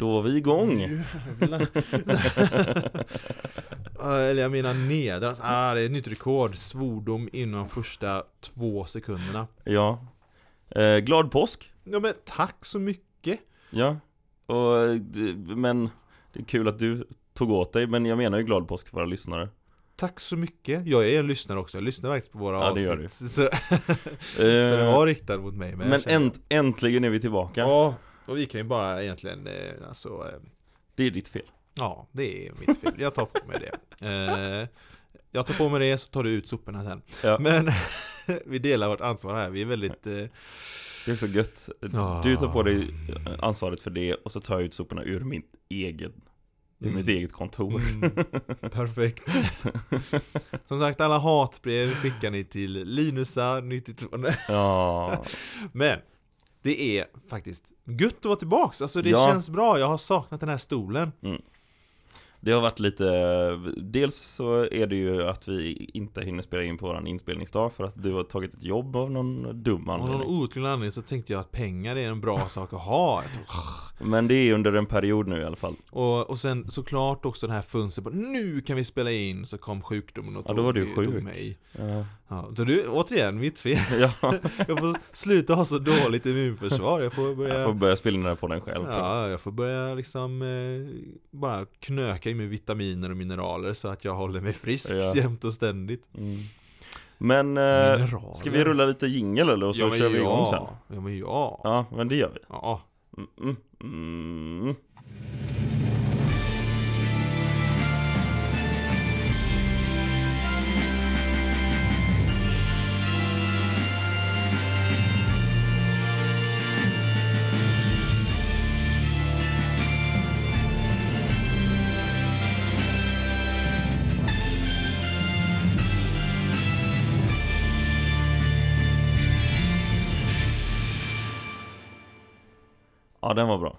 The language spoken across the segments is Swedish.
Då var vi igång! Eller jag menar nedras. Ah, det är ett nytt rekord. Svordom inom första två sekunderna. Ja eh, Glad påsk! Ja men tack så mycket. Ja och, eh, Men det är kul att du tog åt dig Men jag menar ju glad påsk för våra lyssnare Tack så mycket. Jag är en lyssnare också. Jag lyssnar faktiskt på våra Ja, det gör avsnitt. Så, så Eh, det var riktat mot mig. Men, Men änt, äntligen är vi tillbaka Ja, och vi kan ju bara egentligen, eh, alltså, eh, Det är ditt fel ja, det är mitt fel. Jag tar på mig det. Eh, jag tar på mig det, så tar du ut soporna sen. Ja. Men vi delar vårt ansvar här. Vi är väldigt, Det är så gött. Du tar på dig ansvaret för det och så tar jag ut soporna ur mitt eget Ur Mm. mitt eget kontor mm, perfekt. Som sagt, alla hatbrev skickar ni till Linusa92. Ja Men, det är faktiskt gött att vara tillbaks. Alltså det Ja. känns bra. Jag har saknat den här stolen. Det har varit lite Dels så är det ju att vi inte hinner spela in på våran inspelningsdag För att du har tagit ett jobb av någon dum Av någon anledning outgrundlig anledning så tänkte jag att pengar är en bra sak att ha. Men det är under en period nu i alla fall Och, och sen såklart också den här funsen på nu kan vi spela in så kom sjukdomen och Ja, då var du tog sjuk. mig. Ja, Ja, så du, återigen, mitt fel. ja Jag får sluta ha så dåligt immunförsvar. Jag får börja jag får börja spela den här podden själv. Ja, jag får börja liksom eh, bara knöka i mig vitaminer och mineraler så att jag håller mig frisk Ja. jämt och ständigt. mm. Men, eh, ska vi rulla lite jingel eller? Och så ja, kör vi igång ja. sen Ja, men ja. Ja, men det gör vi Ja. mm, mm, Ja, den var bra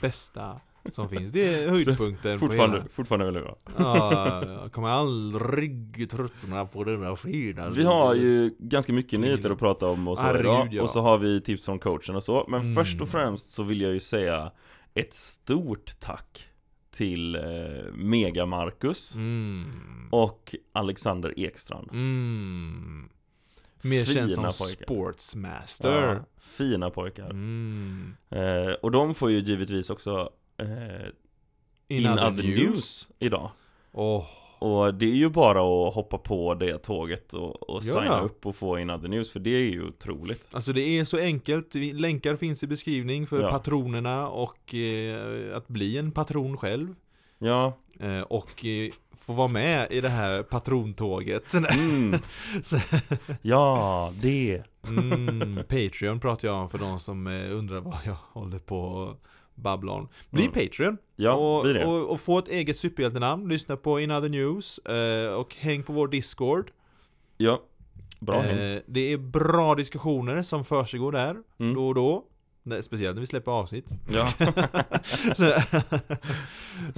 Bästa som finns. Det är höjdpunkten på Fortfarande, hela. fortfarande väldigt bra Ja, jag kommer aldrig tröttna på denna fredag. Vi har ju ganska mycket nyheter att prata om och så Herregud, idag ja. Och så har vi tips från coachen och så Men Mm. först och främst så vill jag ju säga Ett stort tack Till eh, Mega Marcus Mm. Och Alexander Ekstrand Mm. Mer Fina känd som pojkar. Sportsmaster. ja, Fina pojkar Mm. eh, Och de får ju givetvis också eh, In, other, news. idag Åh, Och det är ju bara att hoppa på det tåget och, och Ja, signa upp och få In other news För det är ju otroligt Alltså det är så enkelt, länkar finns i beskrivning för Ja. patronerna och eh, att bli en patron själv Ja, eh, Och eh, få vara med i det här patrontåget mm. Ja det mm, Patreon pratar jag om för de som eh, undrar vad jag håller på och babblar om Bli Mm. Patreon Ja, och, det och, och få ett eget superhjältenamn, lyssna på In Other News och häng på vår Discord Ja, bra häng. Det är bra diskussioner som försiggår där Mm. då och då Nej, Speciellt när vi släpper avsnitt. Ja, så,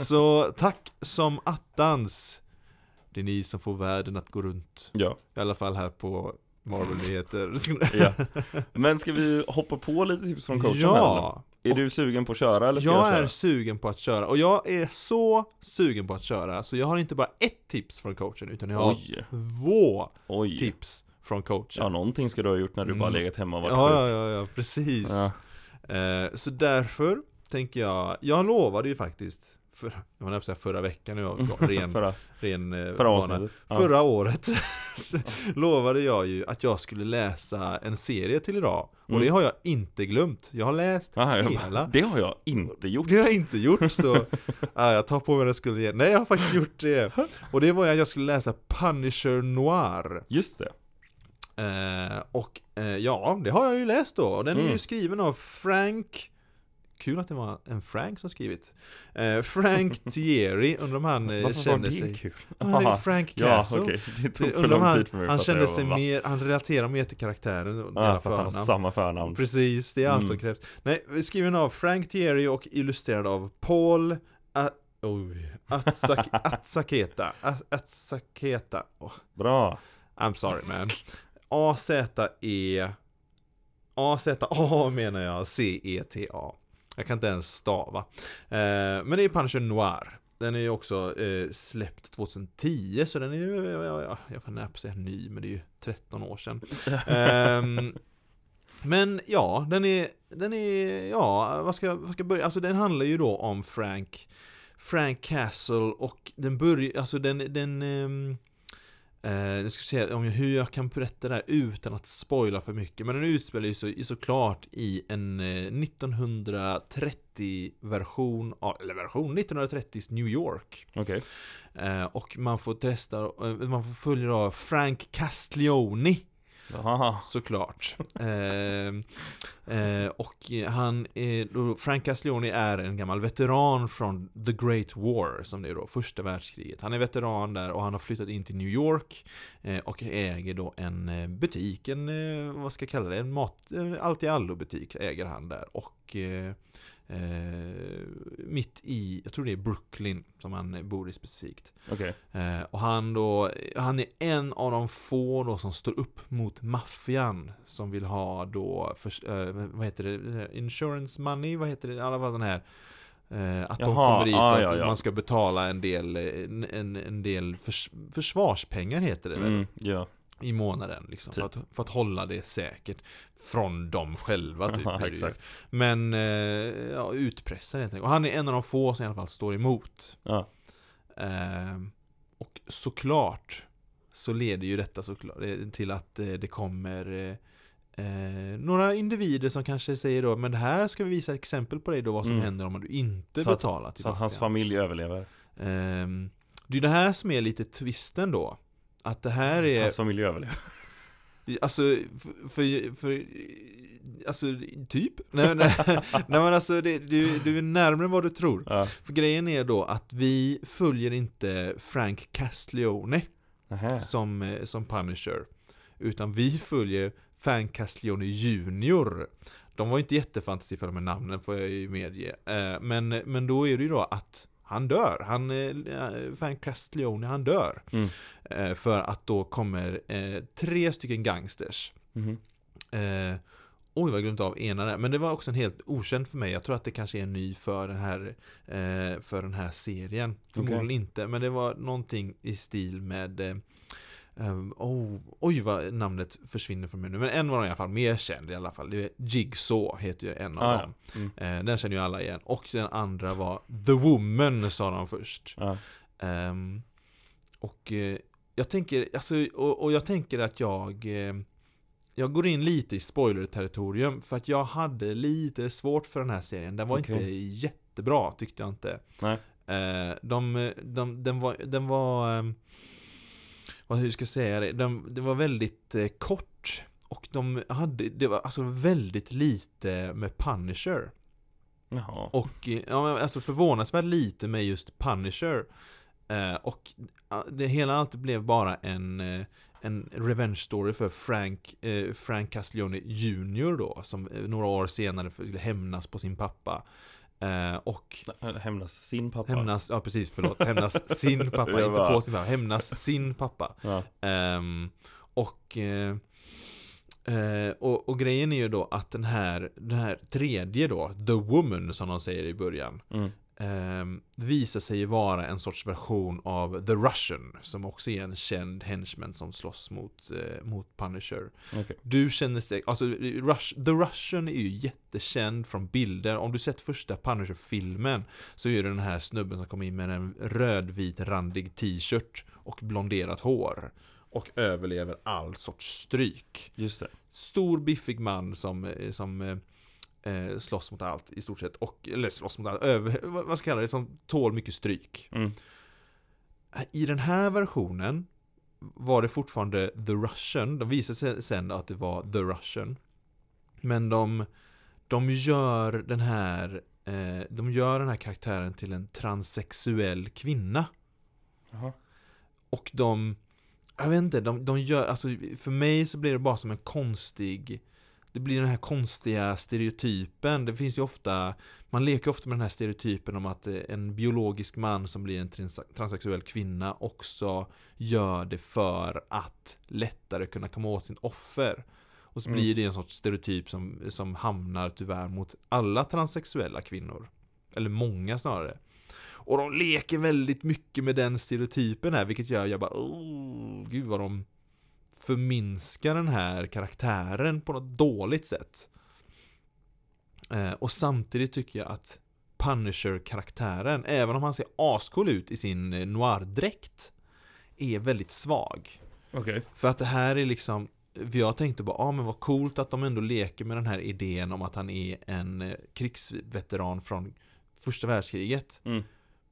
så tack som attans. Det är ni som får världen att gå runt. Ja, I alla fall här på Marvel-nyheter ja. Men ska vi hoppa på lite tips från coachen Ja, eller? Är du sugen på att köra eller ska jag, jag köra? är sugen på att köra. Och jag är så sugen på att köra Så jag har inte bara ett tips från coachen utan jag har Oj, två oj. tips från coachen. Ja, någonting ska du ha gjort när du bara Mm. legat hemma och varit Ja, sjuk. ja, ja, ja, precis. Ja. Eh, Så därför tänker jag, jag lovade ju faktiskt för, jag var säga förra veckan nu, ren, Förra, ren eh, förra ja. Förra året. Lovade jag ju att jag skulle läsa en serie till idag. Och Mm. det har jag inte glömt. Jag har läst Aha, hela. Det har jag inte gjort. Det har jag inte gjort så ja, Jag tar på mig den skulden igen Nej jag har faktiskt gjort det. Och det var att jag skulle läsa Punisher Noir. Just det eh, Och eh, ja, det har jag ju läst då Och den är ju Mm. skriven av Frank Kul att det var en Frank som skrivit eh, Frank Thierry, undrar om han eh, kände sig kul? Han är. Frank Ja, Castle okej, det tog Det- för lång han, tid för mig han kände sig Va? mer, han relaterar mer till karaktären Ja, för att han har samma förnamn Precis, det är allt som Mm. krävs. Nej, skriven av Frank Thierry och illustrerad av Paul A- Oj, Atsak Atsaketa A- Atsaketa oh, Bra I'm sorry man A-Z-E A-Z-A menar jag C-E-T-A Jag kan inte ens stava. Eh, men det är Punisher Noir. Den är ju också eh, släppt 2010, så den är ju, ja, ja, jag får näpa säga ny, men det är ju 13 år sedan. Ehm, men ja, den är, den är, ja, vad ska, vad ska jag börja? Alltså den handlar ju då om Frank, Frank Castle och den börjar, alltså den, den ehm, Eh, jag ska se om jag, hur jag kan berätta det här utan att spoila för mycket Men den utspelar så, såklart i en eh, 1930-version, eller version 1930s New York Okej. eh, Och man får testa, eh, man får följa av Frank Castiglione Såklart. eh, eh, och han eh, är, Frank Castiglione är en gammal veteran från The Great War, som det är då, första världskriget. Han är veteran där och han har flyttat in till New York eh, och äger då en eh, butik, en, eh, vad ska jag kalla det, en mat, allt i allo butik äger han där. Och eh, mitt i, jag tror det är Brooklyn som han bor i specifikt. Okej. Eh, och han då, han är en av de få då som står upp mot maffian som vill ha då, för, eh, vad heter det, insurance money, vad heter det, i alla fall sån här eh, att de Jaha, kommer dit och ah, att ja, ja. man ska betala en del, en, en del förs, försvarspengar heter det väl? Mm, ja. I månaden liksom, Typ. för, att, för att hålla det säkert Från dem själva typ exakt. Men, eh, ja, utpressare helt enkelt. Och han är en av de få som i alla fall står emot Ja. Ehm, och såklart så leder ju detta såklart eh, till att eh, det kommer eh, eh, några individer som kanske säger då Men det här ska vi visa exempel på dig då vad som Mm. händer om du inte Så att- betalar till Så att hans familj överlever. Ehm, Det är det här som är lite twisten då Att det här är Hans familj överlever. Alltså, för, för, för Alltså, typ? Nej, nej, nej men alltså, det, du, du är närmare vad du tror Ja. För grejen är då att vi följer inte Frank Castiglione Nähä. som, eh, som Punisher Utan vi följer Frank Castiglione Junior De var inte jättefantasifulla med namnen får jag ju medge Eh, Men, men då är det ju då att han dör, han, eh, Frank Castiglione han dör Mm. Eh, För att då kommer eh, tre stycken gangsters Mhm. Eh, oj, vad jag glömt av ena där. Men det var också en helt okänd för mig. Jag tror att det kanske är ny för den här, eh, för den här serien. Förmodligen Okej. inte, men det var någonting i stil med eh, ehm, oh, oj vad namnet försvinner från mig nu. Men en var i alla fall mer känd i alla fall. Det är Jigsaw heter ju en av Ah, dem. ja. Mm. Eh, den känner ju alla igen. Och den andra var The Woman sa de först. Ja. Ehm, och eh, jag tänker, alltså, och, och jag tänker att jag eh, Jag går in lite i spoiler-territorium för att jag hade lite svårt för den här serien. Den var Okej. inte jättebra tyckte jag inte. Nej. Eh, de, de, den var, den var vad hur ska jag säga det? Den, det var väldigt eh, kort. Och de hade, det var alltså väldigt lite med Punisher. Jaha. Och eh, ja, men alltså förvånansvärt lite med just Punisher eh, Och det hela allt blev bara en eh, En revenge story för Frank eh, Frank Castiglione Jr då Som eh, några år senare skulle hämnas på sin pappa eh, Och Hämnas sin pappa. hämnas, ja precis förlåt Hämnas sin pappa, inte bara- på sin pappa Hämnas sin pappa Ja. Ehm, och, eh, eh, och, och grejen är ju då att den här, den här tredje då, The Woman som de säger i början Mm. Ehm, Visar sig vara en sorts version av The Russian Som också är en känd henchman som slåss mot, eh, mot Punisher Okej. Du känner sig, alltså Rush, The Russian är ju jättekänd från bilder Om du sett första Punisher-filmen Så är det den här snubben som kommer in med en rödvit randig t-shirt och blonderat hår Och överlever all sorts stryk Just det. Stor biffig man som, eh, som eh, slåss mot allt i stort sett och, Eller slåss mot allt, över, vad ska jag kalla det? Som tål mycket stryk Mm. i den här versionen var det fortfarande The Russian. De visade sig sen att det var The Russian. Men de, de gör den här eh, De gör den här karaktären till en transsexuell kvinna. Jaha. Och de Jag vet inte, de, de gör, alltså för mig så blir det bara som en konstig Det blir den här konstiga stereotypen Det finns ju ofta Man leker ofta med den här stereotypen om att eh, en biologisk man som blir en trans transsexuell kvinna också gör det för att lättare kunna komma åt sin offer Och så Mm. blir det en sorts stereotyp som, som hamnar tyvärr mot alla transsexuella kvinnor. Eller många snarare. Och de leker väldigt mycket med den stereotypen här, vilket gör jag bara oh, gud vad de förminskar den här karaktären på något dåligt sätt. Eh, och samtidigt tycker jag att Punisher-karaktären, även om han ser ascool ut i sin noir-dräkt, är väldigt svag. Okej. För att det här är liksom för jag tänkte bara, ah, men vad coolt att de ändå leker med den här idén om att han är en eh, krigsveteran från första världskriget. Mm.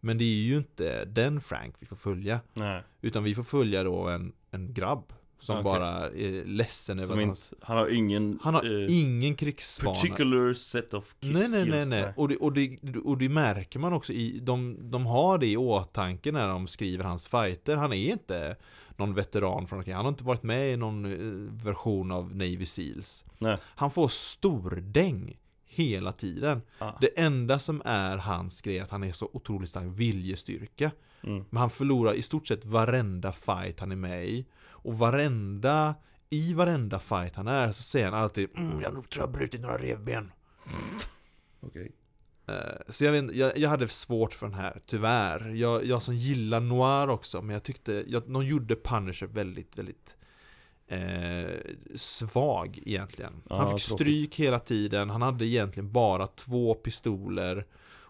Men det är ju inte den Frank vi får följa. Nej. Utan vi får följa då en, en grabb som Okej. bara är ledsen över att inte, han har ingen han, han har eh, ingen krigsvana. particular set of Nej, nej, nej, skills nej. där. Och det, och, det, och det märker man också i, de, de har det i åtanke när de skriver hans fighter. Han är inte någon veteran från Han har inte varit med i någon eh, version av Navy Seals. Nej. Han får stordäng hela tiden. Ah. Det enda som är hans grej är att han är så otroligt stark viljestyrka. Mm. Men han förlorar i stort sett varenda fight han är med i. Och varenda, i varenda fight han är så säger han alltid mm, jag nog tror jag brutit några revben. Okej. Eh, Så jag, vet, jag, jag hade svårt för den här, tyvärr. Jag, jag som gillar noir också, men jag tyckte, jag, de gjorde Punisher väldigt, väldigt eh, svag egentligen. Ja, han fick tråkigt. stryk hela tiden, han hade egentligen bara två pistoler.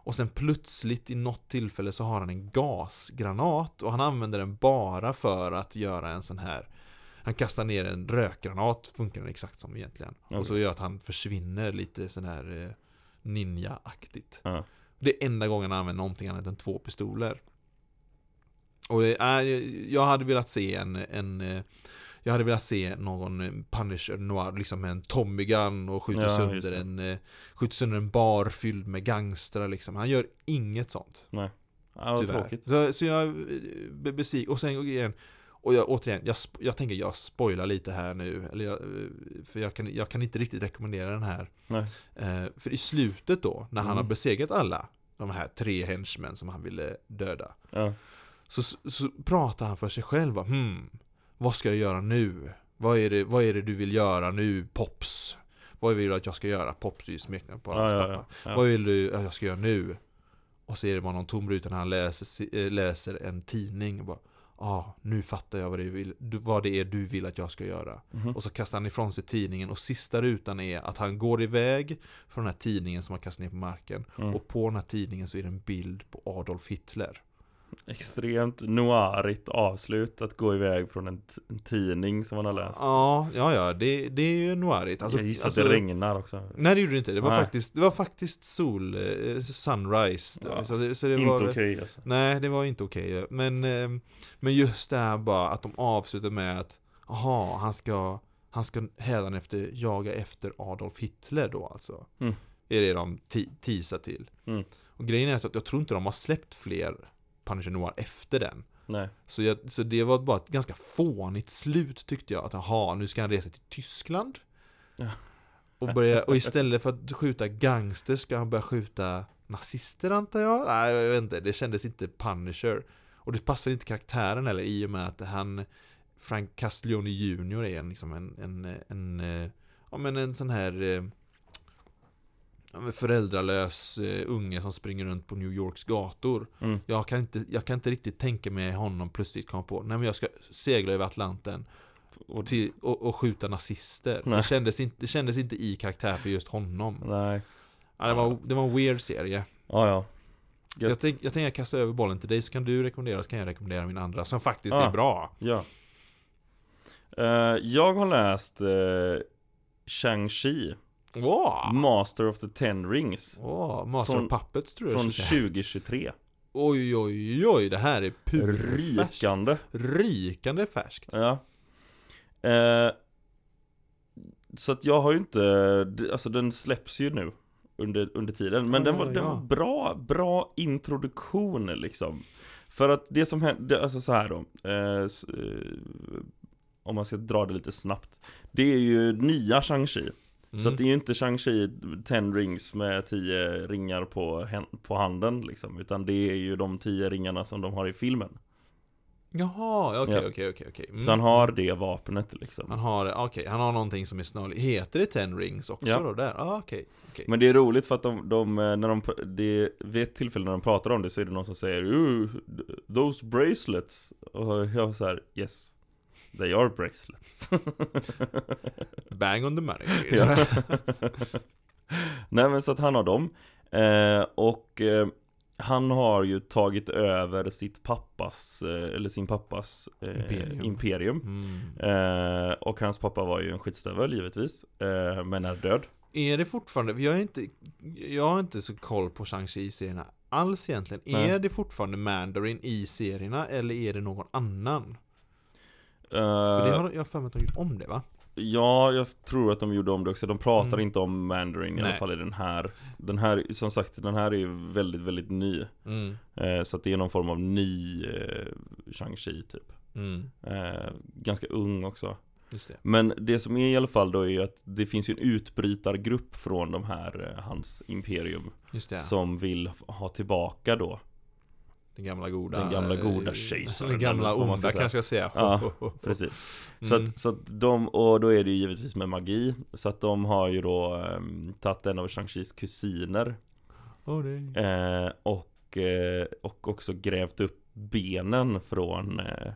Och sen plötsligt i något tillfälle så har han en gasgranat och han använder den bara för att göra en sån här han kastar ner en rökgranat, funkar den exakt som egentligen. Och så gör att han försvinner lite sån här eh, ninja-aktigt. Ja. Det är enda gången han använder någonting annat än två pistoler. Och det är, jag hade velat se en, en eh, jag hade velat se någon eh, Punisher Noir, liksom med en Tommy Gun och skjuter, Ja, sönder en, eh, skjuter sönder en bar fylld med gangstrar liksom. Han gör inget sånt. Ja, vad Tyvärr. tråkigt. Så, så jag är besviken. Och sen igen, och jag, återigen, jag, jag tänker jag spoilar lite här nu. Eller jag, eh, för jag kan, jag kan inte riktigt rekommendera den här. Nej. Eh, för i slutet då, när han Mm. har besegrat alla de här tre henchmen som han ville döda. Ja. Så, så pratar han för sig själv. Hmm, vad ska jag göra nu? Vad är, det, vad är det du vill göra nu, Pops? Vad vill du att jag ska göra? Pops är ju smeknamn på hans Ja, pappa. ja. Ja. Vad vill du att jag ska göra nu? Och så är det bara någon tom ruta när han läser, eh, läser en tidning och bara Ja, ah, nu fattar jag vad det, vill, vad det är du vill att jag ska göra. Mhm. Och så kastar han ifrån sig tidningen och sista rutan är att han går iväg från den här tidningen som han kastar ner på marken. Mm. Och på den här tidningen så är det en bild på Adolf Hitler. Extremt noirigt avslut att gå iväg från en, en tidning som man har läst. Ja, ja, ja, det, det är ju noirigt. Alltså, jag gissar alltså, att det regnar också. Nej det gjorde det inte, det var, Nej. faktiskt, det var faktiskt sol, eh, sunrise. Ja, så det, så det Inte okej alltså. Nej, det var inte okej. Men, eh, men just det här bara att de avslutar med att Jaha, han ska, han ska hädanefter jaga efter Adolf Hitler då alltså. Mm. Är det de teasar till. Mm. Och grejen är att jag tror inte de har släppt fler Punisher Noir efter den. Nej. Så, jag, så det var bara ett ganska fånigt slut tyckte jag. Att jaha, nu ska han resa till Tyskland. Ja. Och, börja, och istället för att skjuta gangster ska han börja skjuta nazister antar jag? Nej, jag vet inte. Det kändes inte Punisher. Och det passar inte karaktären heller i och med att han Frank Castiglione Jr är en, liksom en, en, en, eh, ja men en sån här eh, föräldralös eh, unge som springer runt på New Yorks gator. Mm. Jag kan, inte, jag kan inte riktigt tänka mig honom plötsligt komma på Nej men jag ska segla över Atlanten Och, till, och, och skjuta nazister Nej. det kändes, inte, det kändes inte i karaktär för just honom nej. ja, det, var, det var en weird serie Ja, ja. Gött. jag, tänk, jag tänker kasta över bollen till dig så kan du rekommendera så kan jag rekommendera min andra som faktiskt Ah. är bra Ja. Eh, jag har läst uh, Shang-Chi, Åh! Master of the Ten Rings, Åh, Master Från- of Puppets tror jag från jag skulle säga. 2023. Oj oj oj, det här är purfärskt Rikande. Rikande färskt Ja. Eh, så att jag har ju inte, alltså den släpps ju nu under, under tiden. Men Ja, den, var, ja, den ja. var bra, bra introduktion liksom. För att det som hände, alltså så här då. Eh, eh, om man ska dra det lite snabbt. Det är ju nya Shang-Chi. Så Mm. att det är ju inte Shang-Chi 10 rings med 10 ringar på, på handen liksom. Utan det är ju de 10 ringarna som de har i filmen. Jaha, okej, Ja. okej, okej, okej. Mm. Så han har det vapnet liksom. Han har, okej, han har någonting som är snarligt. Heter det Ten Rings också Ja. då? Där? Ah, okej. Men det är roligt för att de, de när de, det, vid ett tillfälle när de pratar om det så är det någon som säger "Ooh, Those bracelets Och jag så här, yes They are bracelets Bang on the money. Ja. Nej men så att han har dem eh, Och eh, han har ju tagit över sitt pappas, eh, eller sin pappas eh, Imperium. imperium, Mm. Eh, Och hans pappa var ju en skitstövel givetvis eh, Men är död Är det fortfarande, jag är inte, jag har inte så koll på Shang-Chi-serierna alls egentligen. Nej. Är det fortfarande Mandarin i serierna eller är det någon annan? För det Eh, har jag för mig att de gjort om det va? Ja, jag tror att de gjorde om det också. De pratar Mm. inte om Mandarin i alla fall i den här. Den här, som sagt, den här är ju väldigt, väldigt ny. Mm. Eh, så att det är någon form av ny eh, Shang-Chi typ. Mm. Eh, ganska ung också. Det. Men det som är i alla fall då är ju att det finns ju en utbrytargrupp från de här, eh, hans imperium. Som vill ha tillbaka då. Den gamla goda Den gamla goda eh, kejsaren, Den gamla onda säga. kanske jag säga Ja, Precis. Så, Mm. att, så att de, och då är det ju givetvis med magi Så att de har ju då um, tagit en av Shang-Chis kusiner Åh, nej. eh, och, eh, och också grävt upp benen från, eh,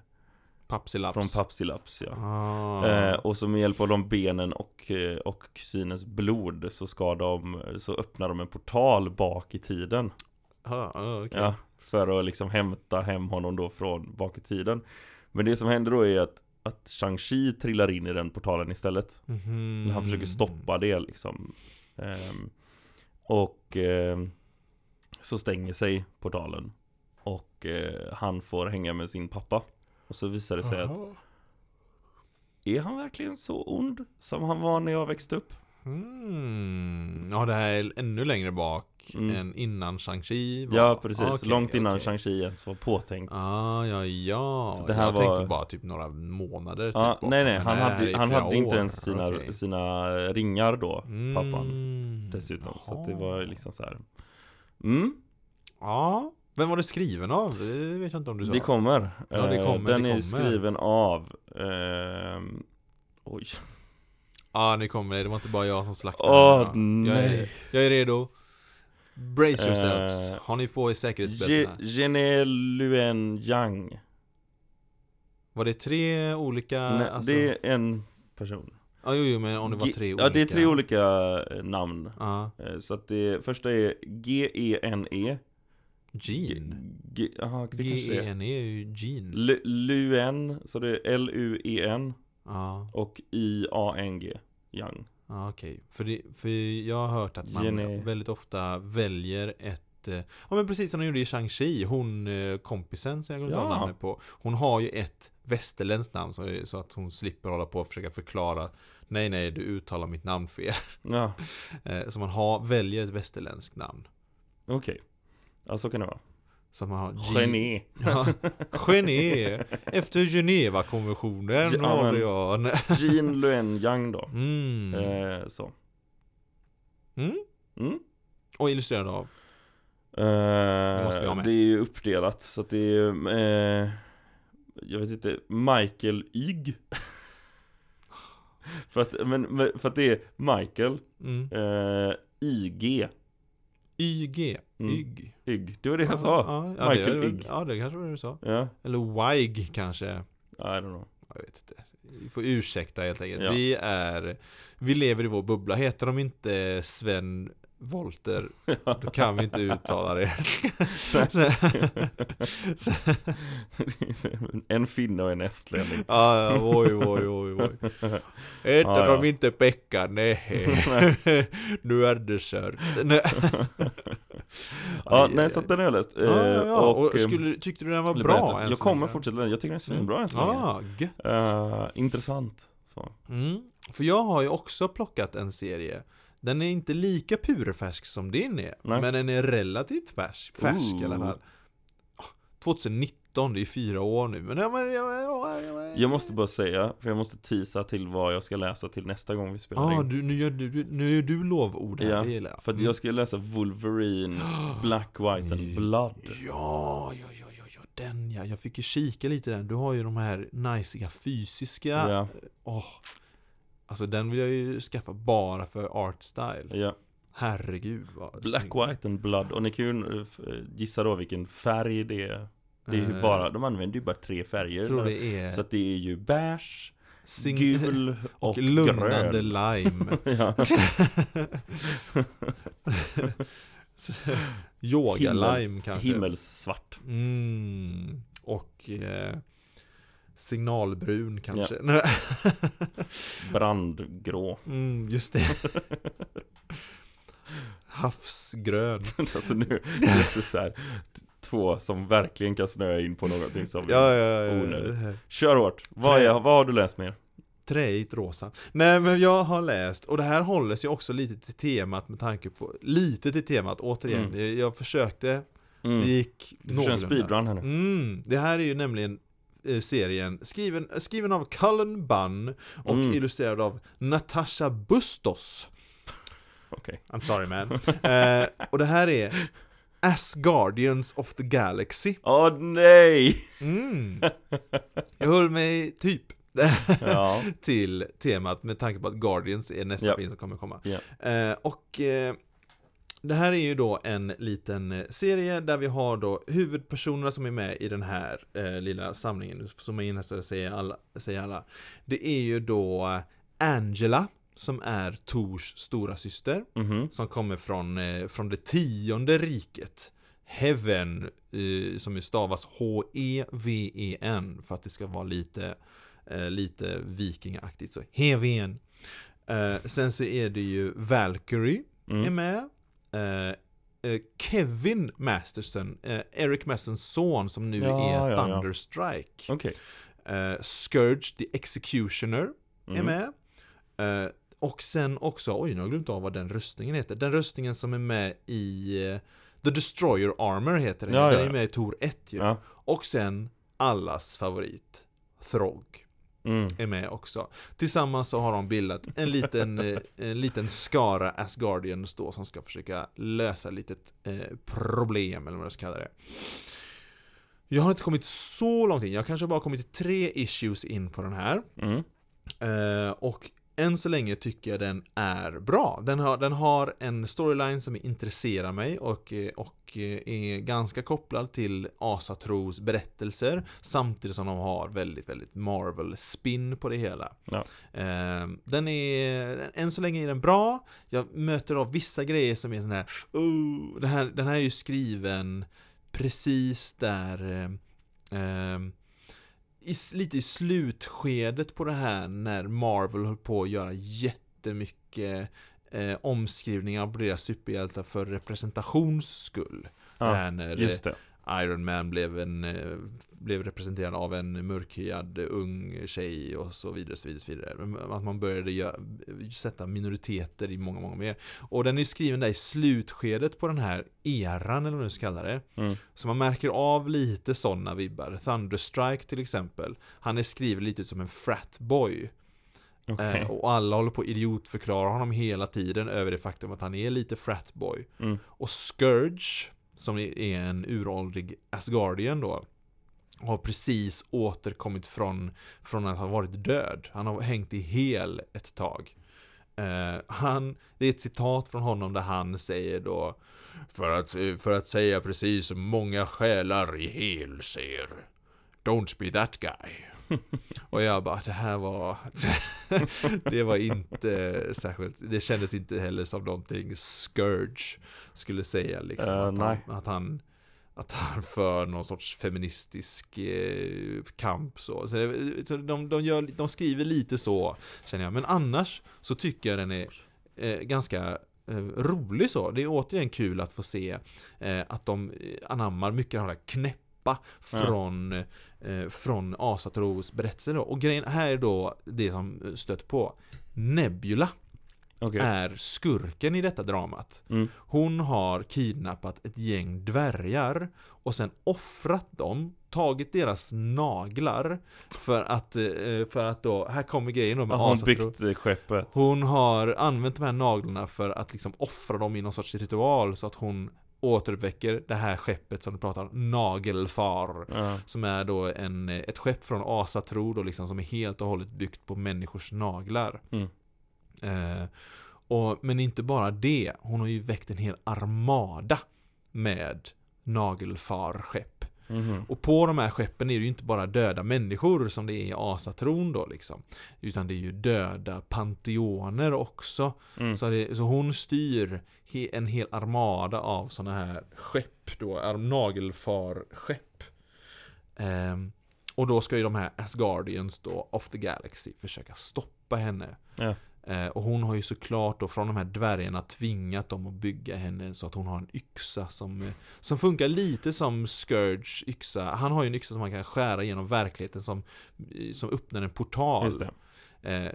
Papsilaps från Papsilaps ja. ah. Eh, och så med hjälp av de benen och, eh, och kusinens blod så ska de, så öppnar de en portal bak i tiden ah, ah, okej. Ja, för att liksom hämta hem honom då från bak i tiden Men det som händer då är att, att Shang-Chi trillar in i den portalen istället Mhm. Han försöker stoppa det liksom Ehm, Och ehm, Så stänger sig portalen Och eh, han får hänga med sin pappa Och så visar det sig att Aha. Är han verkligen så ond som han var när jag växte upp? Mm. Ja, det här är ännu längre bak Mm. än innan Shang-Chi var. Ja precis, Okej, långt innan okej. Shang-Chi ens var påtänkt Ah, ja, ja. Så det här jag var- tänkte bara typ några månader typ Ja, bak. nej nej, han hade, är han hade inte ens sina, Okej. sina ringar då, pappan Mm. Dessutom, så att det Jaha. var liksom så här. Mm, Ja, vem var det skriven av? Det vet jag inte om du sa. det kommer. Ja, det Eh, kommer, Den det är kommer. skriven av ehm, Oj. Ja, ni kommer. Det var inte bara jag som slaktade. Åh den, ja. jag, är, nej. jag är redo. Brace yourselves. Eh, Har ni på er säkerhetsbältena? Gene Luen Yang. Var det tre olika? Nej, alltså... Det är en person. Ja, jo, jo, men om det var tre ja, olika. det är tre olika eh, namn. Ja. Eh, Så att det första är G-E-N-E. Gene. G- det det. G-E-N-E är ju Gene. Lu- Luen, så det är L-U-E-N Ja, och I-A-N-G. Yang. ja okej. För, det, för jag har hört att man Gene- väldigt ofta väljer ett eh, Ja men precis som de gjorde i Shang-Chi, hon eh, kompisen som jag glömde Ja. namnet på Hon har ju ett västerländskt namn så, så att hon slipper hålla på och försöka förklara Nej nej, du uttalar mitt namn fel Ja, Eh, Så man har, väljer ett västerländskt namn okej. Ja, så kan det vara. Man har G- Geni. Ja, Gené Efter Geneva-konventionen Ja, har jag Jean Luen Yang då. mm. Eh, så. Mm. Mm. Och illustrerad av Eh, med. Det är ju uppdelat så att det är eh, Jag vet inte, Michael Ygg för, att, men, för att det är Michael mm. eh, YG YG Mm. YG Ygg, det var det jag Ja, sa. ja, ja, Michael det, Ygg. Ja det kanske var det du sa. Ja, Eller WIG kanske. I don't know. Jag vet inte. Vi får ursäkta helt enkelt. Ja. Vi är Vi lever i vår bubbla. Heter de inte Sven Volter Då kan vi inte uttala det En finne och en estlänning Ja, ja, oj, oj, oj, oj. Heter Ja, ja. de inte Pekka? Nej. nu är det kört. Nej. Ja, Aj, nej så att den har jag läst Ja, ja, ja. Och, och, eh, skulle, tyckte du den var bra? Jag kommer fortsätta den, jag tycker den är svinbra än så länge Ja, gött. Eh, Intressant så. Mm. För jag har ju också plockat en serie. Den är inte lika purfärsk som din är. Nej. Men den är relativt färsk. Färsk i alla Ooh. fall. 2019, det är fyra år nu. Men, ja, men, ja, ja, ja, ja. Jag måste bara säga, för jag måste tisa till vad jag ska läsa till nästa gång vi spelar ah, in du, nu, gör du, nu är du lovord här, Ja, jag. För att jag ska läsa Wolverine, Black, White and Blood Ja, ja, ja, ja, ja. den ja, jag fick ju kika lite i den. Du har ju de här najsiga fysiska. Ja, Åh. Alltså den vill jag ju skaffa bara för art style. ja. Herregud vad Black, snygg. white and blood. Och ni kan ju eh, gissa då vilken färg det är. Det är ju Eh, bara, de använder ju bara tre färger. Tror det är Så att det är ju beige, sing- gul och, och lugnande grön. lime. ja. Yoga Himmels- lime kanske. Himmelssvart. Mm. Och eh, signalbrun kanske. Brandgrå. mm, just det. Havsgrön. alltså nu, det är också så här, två som verkligen kan snöa in på någonting som Ja, ja, ja. Onödigt. ja. Kör hårt, vad, är, vad har du läst mer? Träigt rosa. Nej men jag har läst, och det här håller sig också lite till temat med tanke på, lite till temat återigen. Mm. Jag, jag försökte, Mm. det gick Du köra en speedrun här nu Mm, det här är ju nämligen serien skriven, skriven av Cullen Bunn och Mm. illustrerad av Natasha Bustos. Okej I'm sorry man. eh, och det här är Asgardians of the Galaxy. Åh nej! Mm. Jag höll mig typ Ja, till temat med tanke på att Guardians är nästa Ja. film som kommer komma. Ja. Eh, och eh, det här är ju då en liten eh, serie där vi har då huvudpersonerna som är med i den här eh, lilla samlingen, som är inne så säger alla, säger alla. Det är ju då eh, Angela, som är Tors stora syster mhm som kommer från, eh, från det tionde riket. Heaven, eh, som stavas H-E-V-E-N, för att det ska vara lite, eh, lite vikingaaktigt. Så Heaven. Eh, sen så är det ju Valkyrie är mm. med. Eh, eh, Kevin Masterson, eh, Eric Mastersons son som nu Ja, är ja, ja. Thunderstrike. Okej Eh, Scourge the Executioner är Mm. med. Eh, och sen också, oj nu har jag glömt av vad den rustningen heter. Den rustningen som är med i The Destroyer Armor heter den. Ja, den ja, är ja. med i Tor 1 ju. Ja, Och sen allas favorit, Throg, mm. är med också. Tillsammans så har de bildat en liten, eh, en liten skara Asgardians då som ska försöka lösa ett litet eh, problem eller vad jag ska kalla det. Jag har inte kommit så långt in, jag kanske bara kommit tre issues in på den här. Mm. Eh, och än så länge tycker jag den är bra. Den har, den har en storyline som intresserar mig och, eh, och eh, är ganska kopplad till Asatros berättelser samtidigt som de har väldigt, väldigt Marvel-spin på det hela. Ja. Eh, den är, än så länge är den bra. Jag möter av vissa grejer som är sån här, oh, den här, den här är ju skriven precis där eh, eh, i, lite i slutskedet på det här när Marvel höll på att göra jättemycket eh, omskrivningar på deras superhjältar för representations skull. Ja, när just det Iron Man blev, en, eh, blev representerad av en mörkhyad ung tjej och så vidare, så vidare, så vidare. Att man började göra, sätta minoriteter i många, många mer. Och den är skriven där i slutskedet på den här eran, eller vad man ska kalla det. mm. Så man märker av lite sådana vibbar. Thunderstrike till exempel. Han är skriven lite ut som en fratboy. Okej Eh, och alla håller på att idiotförklara honom hela tiden över det faktum att han är lite fratboy. mm. Och Scourge, som är en uråldrig Asgardian då, har precis återkommit från, från att ha varit död. Han har hängt i hel ett tag. Uh, han, det är ett citat från honom där han säger då för att, för att säga precis som många själar i hel ser Don't be that guy. Och jag bara, det här var Det var inte särskilt Det kändes inte heller som någonting Scourge skulle säga liksom Eh, att, han, att han Att han för någon sorts feministisk eh, kamp så, så, det- så de, de, gör, de skriver lite så Känner jag, men annars Så tycker jag den är eh, ganska eh, rolig så. Det är återigen kul att få se eh, att de eh, anammar mycket av det här knäppa från, eh, från Asatros berättelse då. Och grejen här är då det som stött på Nebula Okej är skurken i detta dramat. mm. Hon har kidnappat ett gäng dvärgar och sen offrat dem, tagit deras naglar för att, eh, för att då, här kommer grejen då med hon Asatro. byggt eh, skeppet? Hon har använt de här naglarna för att liksom offra dem i någon sorts ritual så att hon återuppväcker det här skeppet som du pratar om, Nagelfar. Ja. Som är då en, ett skepp från Asatro då liksom, som är helt och hållet byggt på människors naglar. Mm. Eh, och, men inte bara det, hon har ju väckt en hel armada med nagelfarskepp. Mhm. Och på de här skeppen är det ju inte bara döda människor som det är i Asatron då liksom. Utan det är ju döda panteoner också. Mm. Så, det, så hon styr he, en hel armada av sådana här skepp då, ar- nagelfarskepp. Ehm, och då ska ju de här Asgardians då, of the Galaxy, försöka stoppa henne. Ja. Eh, och hon har ju såklart då från de här dvärgarna tvingat dem att bygga henne så att hon har en yxa som, eh, som funkar lite som Scourge yxa. Han har ju en yxa som man kan skära genom verkligheten som, eh, som öppnar en portal.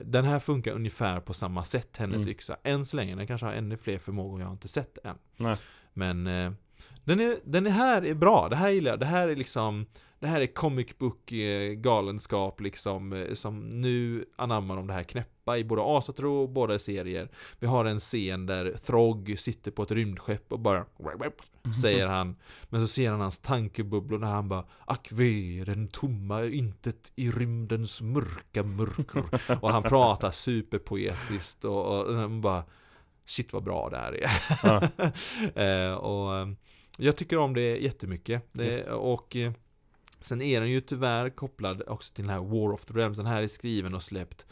Den här funkar ungefär på samma sätt, hennes Mm. yxa. Än så länge, den kanske har ännu fler förmågor jag har inte sett än. Nej. Men den, är, den är här är bra, det här gillar jag. Det här är liksom Det här är comic book eh, galenskap liksom eh, Som nu anammar de det här knäppa i både Asatro och båda serier. Vi har en scen där Throg sitter på ett rymdskepp och bara Säger han. Men så ser han hans tankebubblor när han bara Ack ve, den tomma intet i rymdens mörka mörker. Och han pratar superpoetiskt och, och, och bara Shit vad bra det här är. Ja. eh, Och jag tycker om det jättemycket. Det, Och Sen är den ju tyvärr kopplad också till den här War of the Realms Den här är skriven och släppt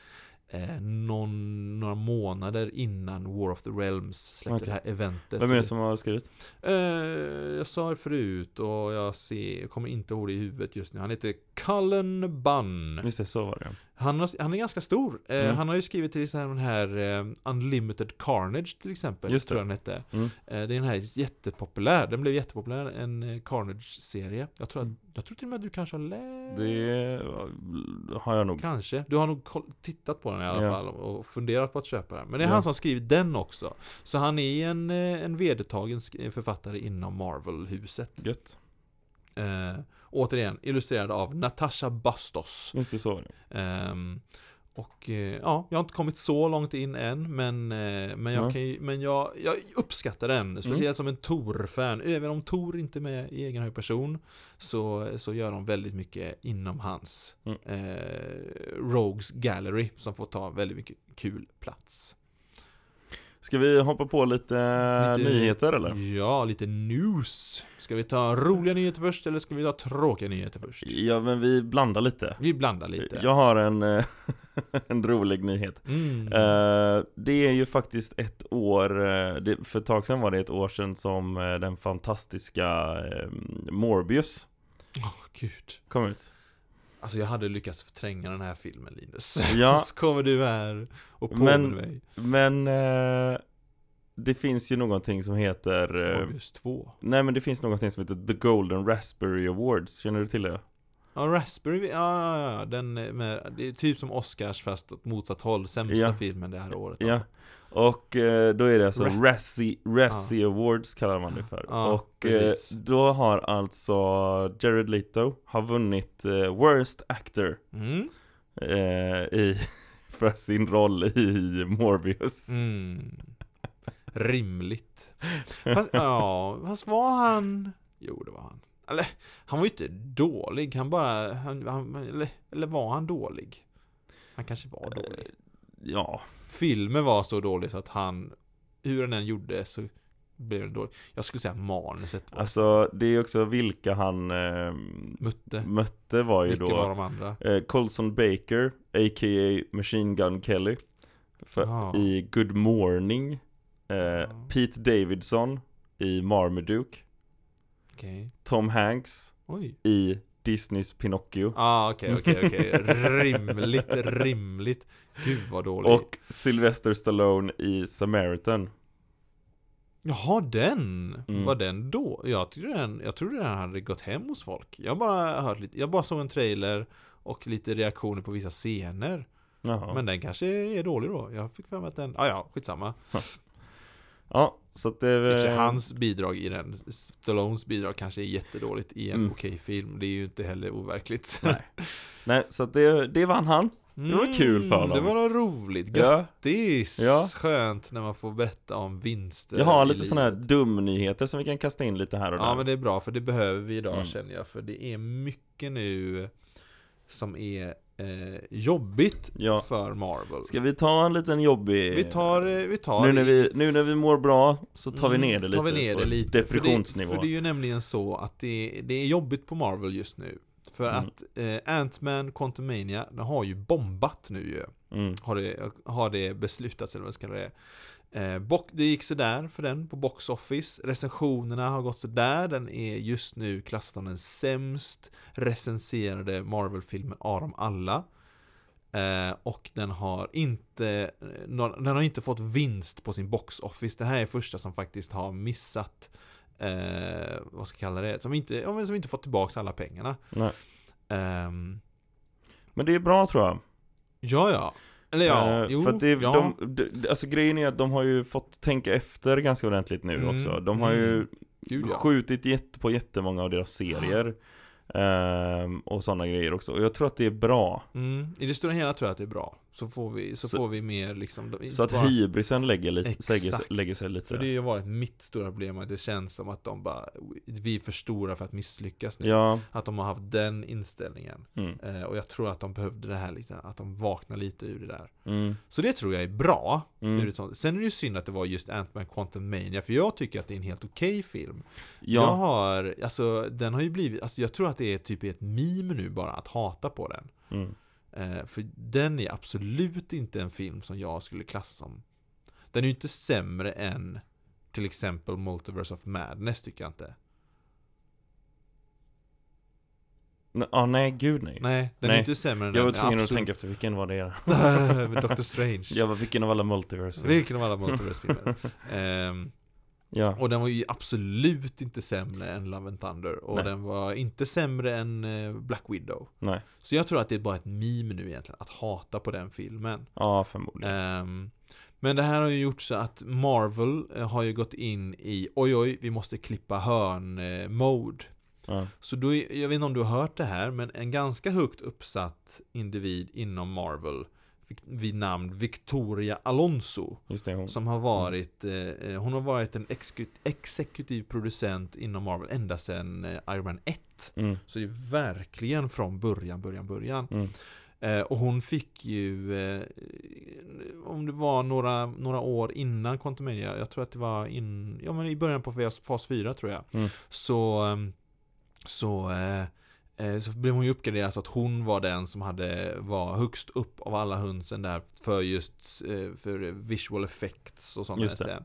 eh, någon, några månader innan War of the Realms släppte Okej. det här eventet Vem är det som har skrivit? Eh, jag sa det förut och jag, ser, jag kommer inte ihåg det i huvudet just nu. Han heter Cullen Bunn. Just det, så var det Han, har, han är ganska stor. Eh, Mm. Han har ju skrivit till den här eh, Unlimited Carnage till exempel. Just det. tror jag den hette. Mm. Eh, det är den här jättepopulär. Den blev jättepopulär, en Carnage-serie. Jag tror, att, Mm. jag tror till och med att du kanske har läst... Det har jag nog. Kanske. Du har nog tittat på den i alla Ja. fall och funderat på att köpa den. Men det är Ja. han som har skrivit den också. Så han är en, en vedertagen författare inom Marvel-huset. Gött. Eh, återigen, illustrerad av Natasha Bastos. Just det, så. Ehm, och eh, ja, jag har inte kommit så långt in än, men, eh, men, jag, Nej. kan men jag, jag uppskattar den. Speciellt som en Tor-fan. Även om Tor inte är med i egen hög person, så, så gör de väldigt mycket inom hans Mm. eh, Rogues Gallery, som får ta väldigt mycket kul plats. Ska vi hoppa på lite, Lite- nyheter eller? Ja, lite news. Ska vi ta roliga nyheter först, eller ska vi ta tråkiga nyheter först? Ja, men vi blandar lite. Vi blandar lite. Jag har en, eh, en rolig nyhet. Mm. Eh, det är ju faktiskt ett år, eh, för ett tag sedan var det ett år sedan som eh, den fantastiska eh, Morbius Åh, gud. kom ut. Alltså jag hade lyckats förtränga den här filmen Linus. Ja. Så kommer du här och påminner Men- mig. Men eh, det finns ju någonting som heter eh, Morbius 2. Nej men det finns någonting som heter The Golden Raspberry Awards, känner du till det? Ja, Raspberry, ja, ja, ja, den med, det är typ som Oscars fast åt motsatt håll. Sämsta Ja. filmen det här året. Ja. Och eh, då är det alltså Ra- Razzie, Razzie Awards kallar man det för. Ja, och eh, då har alltså Jared Leto har vunnit eh, Worst Actor Mm. eh, i, för sin roll i Morbius. Mm. Rimligt. Fast, ja, fast var han... Jo, det var han. Eller, han var ju inte dålig. Han bara... Han, han, eller, eller var han dålig? Han kanske var dålig. Ja, filmen var så dålig så att han, hur den än gjorde så blev den dålig. Jag skulle säga manuset var alltså det är också vilka han eh, mötte. mötte var ju Vilka då var de andra? eh, Colson Baker, a.k.a. Machine Gun Kelly för, Ja. I Good Morning eh, Ja. Pete Davidson i Marmaduke Okej. Tom Hanks Oj. i Disneys Pinocchio Ah, okej, okej, okej. Rimligt, rimligt. Gud vad dålig. Och Sylvester Stallone i Samaritan Jaha, den! Mm. Var den då? Jag trodde den, jag trodde den hade gått hem hos folk. Jag bara hört lite, jag bara såg en trailer och lite reaktioner på vissa scener. Jaha. Men den kanske är dålig då. Jag fick för mig att den, ah, ja, skitsamma. Ja, så att det är hans bidrag i den, Stallones bidrag kanske är jättedåligt i en Mm. okej film. Det är ju inte heller overkligt. Nej. Nej, så att det, det vann han Det var kul för Det dem. var nog roligt, grattis! Ja. Skönt när man får berätta om vinster jag har lite sådana här dumnyheter som vi kan kasta in lite här och där. Ja men det är bra, för det behöver vi idag Mm. känner jag För det är mycket nu som är eh, jobbigt Ja. för Marvel Ska vi ta en liten jobbig... Vi tar, eh, vi tar nu, när vi, nu när vi mår bra så tar vi ner det lite tar vi ner det lite. depressionsnivå. För det, för det är ju nämligen så att det, det är jobbigt på Marvel just nu. För Mm. att eh, Ant-Man Quantumania, den har ju bombat nu ju. Mm. Har det, har det beslutats eller vad ska det eh, box, Det gick sådär för den på Box Office. Recensionerna har gått sådär. Den är just nu klassad som den sämst recenserade Marvel-filmen av dem alla. Eh, och den har inte eh, Den har inte fått vinst på sin Box Office. Det här är första som faktiskt har missat eh, Vad ska jag kalla det? Som inte, ja, som inte fått tillbaka alla pengarna. Ehm, Men det är bra tror jag. ja, ja. Eller ja, Eh, jo, för att det, ja. de, de, alltså grejen är att de har ju fått tänka efter ganska ordentligt nu Mm, också. De har ju mm. Gud, ja. skjutit jätte, på jättemånga av deras serier. Ehm, och sådana grejer också. Och jag tror att det är bra. Mm. I det stora hela tror jag att det är bra. Så får vi, så Så- får vi mer liksom Så att bara- hybrisen lägger, lägger, Exakt. lägger sig lite. För det har varit mitt stora problem att det känns som att de bara Vi är för stora för att misslyckas nu. Ja, Att de har haft den inställningen. mm, Eh, och jag tror att de behövde det här lite, att de vaknar lite ur det där. mm, Så det tror jag är bra. Mm. Sen är det ju synd att det var just Ant-Man Quantum Mania, för jag tycker att det är en helt okej film. Jag Ja, har, alltså den har ju blivit, alltså jag tror att det är typ ett meme nu bara att hata på den. mm, för den är absolut inte en film som jag skulle klassa som Den är ju inte sämre än till exempel Multiverse of Madness tycker jag inte N- ah, nej gud nej. Nej, den Nej. är inte sämre än Jag var den tvungen att absolut- tänka efter vilken var det är. Doctor Strange Jag var vilken av alla multiverse Vilken av alla Multiverse-filmer Ehm, Ja, Och den var ju absolut inte sämre än Love and Thunder Och Nej. den var inte sämre än eh, Black Widow nej. Så jag tror att det är bara ett meme nu egentligen Att hata på den filmen Ja, förmodligen. Ehm, men det här har ju gjort så att Marvel eh, har ju gått in i oj oj, vi måste klippa hörn-mode. Ja. Så då, jag vet inte om du har hört det här, men en ganska högt uppsatt individ inom Marvel vid namn Victoria Alonso det, som har varit, eh, eh, hon har varit en exekut- exekutiv producent inom Marvel ända sedan eh, Iron Man 1. Mm, Så det är verkligen från början, början, början. mm, Eh, och hon fick ju, eh, om det var några, några år innan Quantumania, jag tror att det var in, ja, men i början på fas, fas 4 tror jag, Mm. så, så, så blev hon ju uppgraderad så att hon var den som hade, var högst upp av alla hönsen där för just eh, för visual effects och sånt där.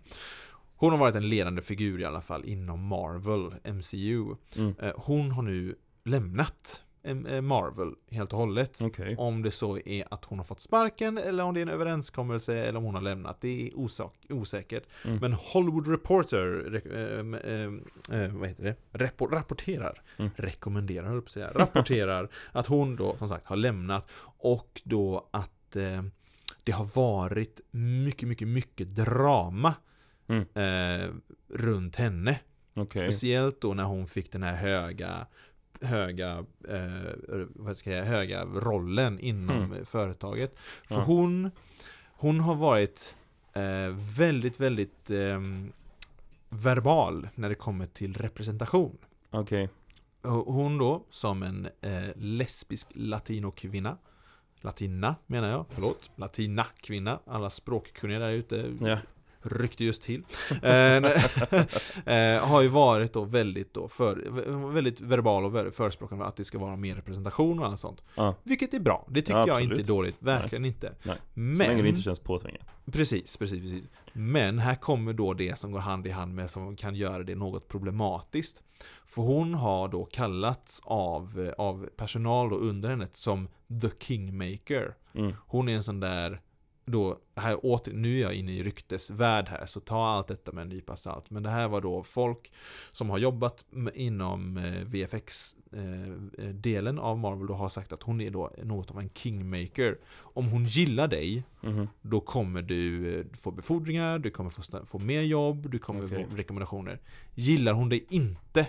Hon har varit en ledande figur i alla fall inom Marvel, MCU. mm. Eh, Hon har nu lämnat eh, Marvel helt och hållet. Okej. Om det så är att hon har fått sparken eller om det är en överenskommelse eller om hon har lämnat. Det är osak osäkert. Mm. Men Hollywood Reporter re- ehm, ehm, eh, vad heter det? Repo- rapporterar, Mm. rekommenderar höll säga, rapporterar att hon då som sagt har lämnat och då att eh, det har varit mycket, mycket, mycket drama Mm. eh, runt henne. Okej. Speciellt då när hon fick den här höga höga, eh, vad ska jag säga, höga rollen inom Mm. företaget. För Ja. hon, hon har varit eh, väldigt, väldigt eh, verbal när det kommer till representation. Okej. Hon då, som en eh, lesbisk latinokvinna Latina menar jag, förlåt Latina-kvinna, alla språkkunniga där ute Ja. Ryckte just till. Eh, eh, har ju varit då väldigt, då för, väldigt verbal och förespråkande att det ska vara mer representation och annat sånt. Ja. Vilket är bra, det tycker Ja, jag inte är dåligt, verkligen inte. Nej. Men, Så länge det inte känns påtvingat. precis, precis, precis. Men här kommer då det som går hand i hand med som kan göra det något problematiskt. För hon har då kallats av, av personal då under henne som The Kingmaker. Mm. Hon är en sån där då, här åter, nu är jag inne i ryktesvärld här, så ta allt detta med en nypa salt. Men det här var då folk som har jobbat inom eh, VFX-delen av Marvel och har sagt att hon är då något av en kingmaker. Om hon gillar dig, Mhm. då kommer du eh, få befordringar, du kommer få, få mer jobb, du kommer Okej. få rekommendationer. Gillar hon dig inte,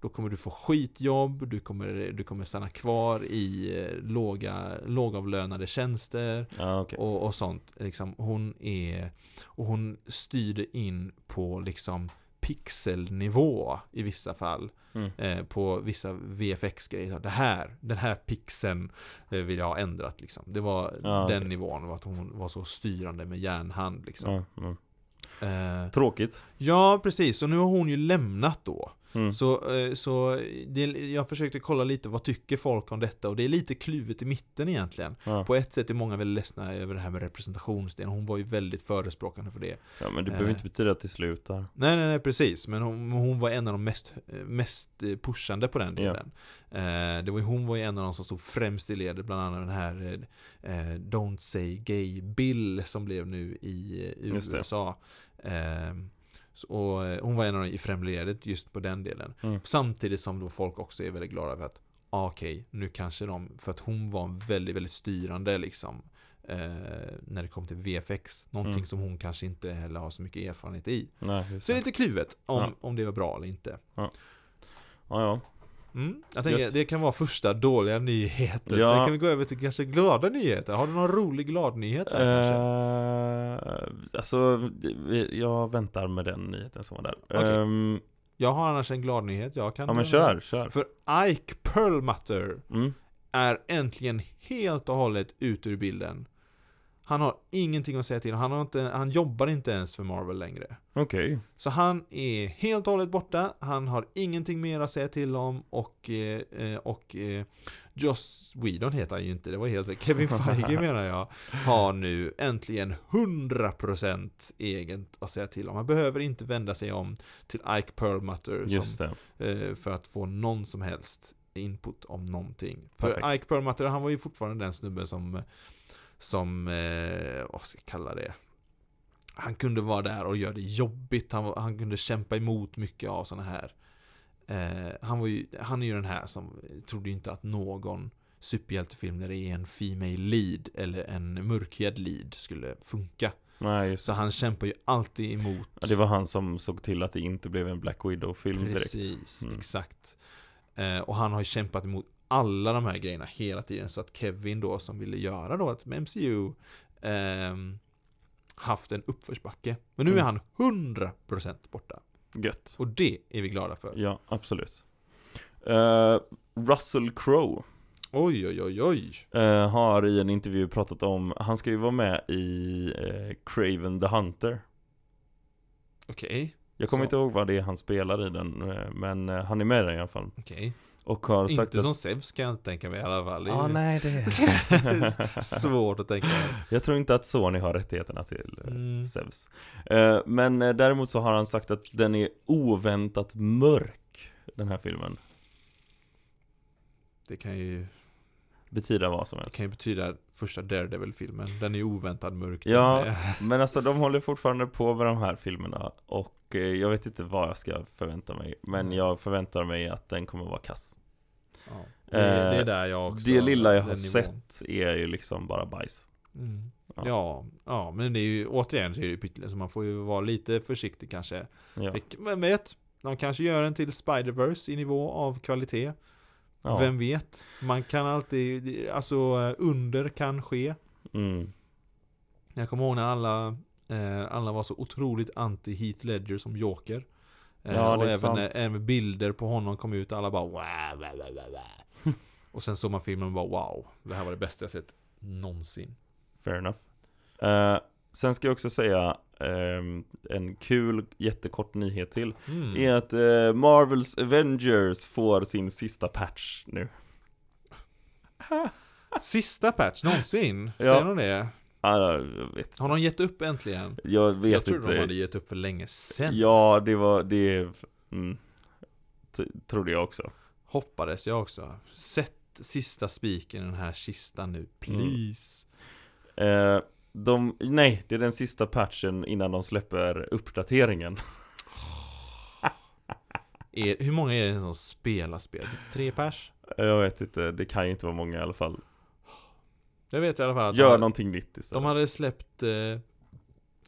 Då kommer du få skitjobb, du kommer, du kommer stanna kvar i eh, låga, lågavlönade tjänster Ja, okej. och, och sånt. Liksom, hon är, och hon styrde in på liksom pixelnivå i vissa fall. Mm. Eh, på vissa VFX-grejer. Det här, den här pixeln eh, vill jag ha ändrat liksom. Det var Ja, den okej. nivån, att hon var så styrande med järnhand liksom. Mm. Eh, Tråkigt. ja, precis. Och nu har hon ju lämnat då. Mm. Så, eh, så det, jag försökte kolla lite, vad tycker folk om detta? Och det är lite kluvet i mitten egentligen. Ja. På ett sätt är många väldigt ledsna över det här med representationsdelen. Hon var ju väldigt förespråkande för det. ja, men det behöver Eh. inte betyda att det slutar. Nej, nej, nej, precis. Men hon, hon var en av de mest, eh, mest eh, pushande på den Ja. delen. Eh, det var, hon var ju en av de som stod främst i ledet, bland annat den här eh, Don't Say Gay Bill som blev nu i, eh, i. USA. Och eh, hon var en av de i främledet just på den delen. Mm. Samtidigt som då folk också är väldigt glada för att ah, okej, nu kanske de, för att hon var väldigt, väldigt styrande liksom eh, när det kom till VFX. Någonting Mm. som hon kanske inte heller har så mycket erfarenhet i. Nej, Så det är lite kluvet om, Ja. om det var bra eller inte. Ja, ja. Mm. Jag tänker, Gött. det kan vara första dåliga nyheter. Ja. Sen kan vi gå över till kanske glada nyheter. Har du någon rolig glad nyhet där kanske? Eh, alltså, jag väntar med den nyheten som var där. Okej. Ehm, Jag har annars en glad nyhet. Jag kan ja men kör, kör. För Ike Perlmutter Mm. är äntligen helt och hållet ut ur bilden. Han har ingenting att säga till. Han, har inte, han jobbar inte ens för Marvel längre. Okej. Så han är helt och hållet borta, han har ingenting mer att säga till om och, eh, eh, och eh, Joss Whedon heter han ju inte, det var helt. Kevin Feige menar jag, har nu äntligen 100% eget att säga till om. Han behöver inte vända sig om till Ike Perlmutter som, eh, för att få någon som helst input om någonting. För Perfekt. Ike Perlmutter, han var ju fortfarande den snubben som, som, eh, vad ska jag kalla det? Han kunde vara där och göra det jobbigt, han, han kunde kämpa emot mycket av sådana här. Eh, han, var ju, han är ju den här som trodde inte att någon superhjältefilm där det är en female lead eller en mörkhyad lead skulle funka. Nej, Så han kämpar ju alltid emot ja, Det var han som såg till att det inte blev en Black Widow-film direkt. Precis, Mm. exakt. Eh, och han har ju kämpat emot alla de här grejerna hela tiden. Så att Kevin då som ville göra då ett med MCU ehm, haft en uppförsbacke. Men nu är Mm. han 100% borta. Gött. Och det är vi glada för. Ja, absolut. Eh, Russell Crowe Oj, oj, oj, oj. eh, har i en intervju pratat om, han ska ju vara med i eh, Craven the Hunter. Okej, Jag kommer Så. inte ihåg vad det är han spelar i den, eh, men eh, han är med där i alla fall. okej. Och har sagt Inte att... som Zeus kan jag inte tänka mig i alla fall. Det ju nej det är... svårt att tänka mig. Jag tror inte att Sony har rättigheterna till eh, Mm. Zeus. Eh, men eh, däremot så har han sagt att den är oväntat mörk, den här filmen. Det kan ju, Betyda vad som det helst. kan ju betyda första Daredevil-filmen. Den är ju oväntad mörk. Ja. Men alltså de håller fortfarande på med de här filmerna och jag vet inte vad jag ska förvänta mig. Men jag förväntar mig att den kommer vara kass. Ja, det, det är Eh, där jag också Det lilla jag har nivån. sett är ju liksom bara bajs. Mm. Ja. Ja. ja, men det är ju återigen så är det ju pyttelite så man får ju vara lite försiktig kanske. Ja. Vem vet? De kanske gör en till Spider-Verse i nivå av kvalitet. Ja. Vem vet? Man kan alltid, alltså eh, under kan ske. Mm. Jag kommer ihåg när alla, eh, alla var så otroligt anti Heath Ledger som Joker. Eh, Ja, och även, sant. även bilder på honom kom ut, alla bara wow, wow, wow, wow. Och sen såg man filmen och bara wow, det här var det bästa jag sett någonsin. Fair enough. Eh, sen ska jag också säga ehm, en kul, jättekort nyhet till. Mm. Är att eh, Marvels Avengers får sin sista patch nu. Sista patch någonsin? Ja. Säger de det? Har de gett upp äntligen? Jag vet jag trodde inte. de hade gett upp för länge sen. Ja, det var, det, mm, trodde jag också. Hoppades jag också. Sätt sista spiken i den här kistan nu, please. Eh, de, nej, det är den sista patchen innan de släpper uppdateringen. Är, hur många är det som spelar spel? Typ tre pers? Jag vet inte, det kan ju inte vara många i alla fall. Jag vet i alla fall att Gör de, någonting nytt istället. de hade släppt eh,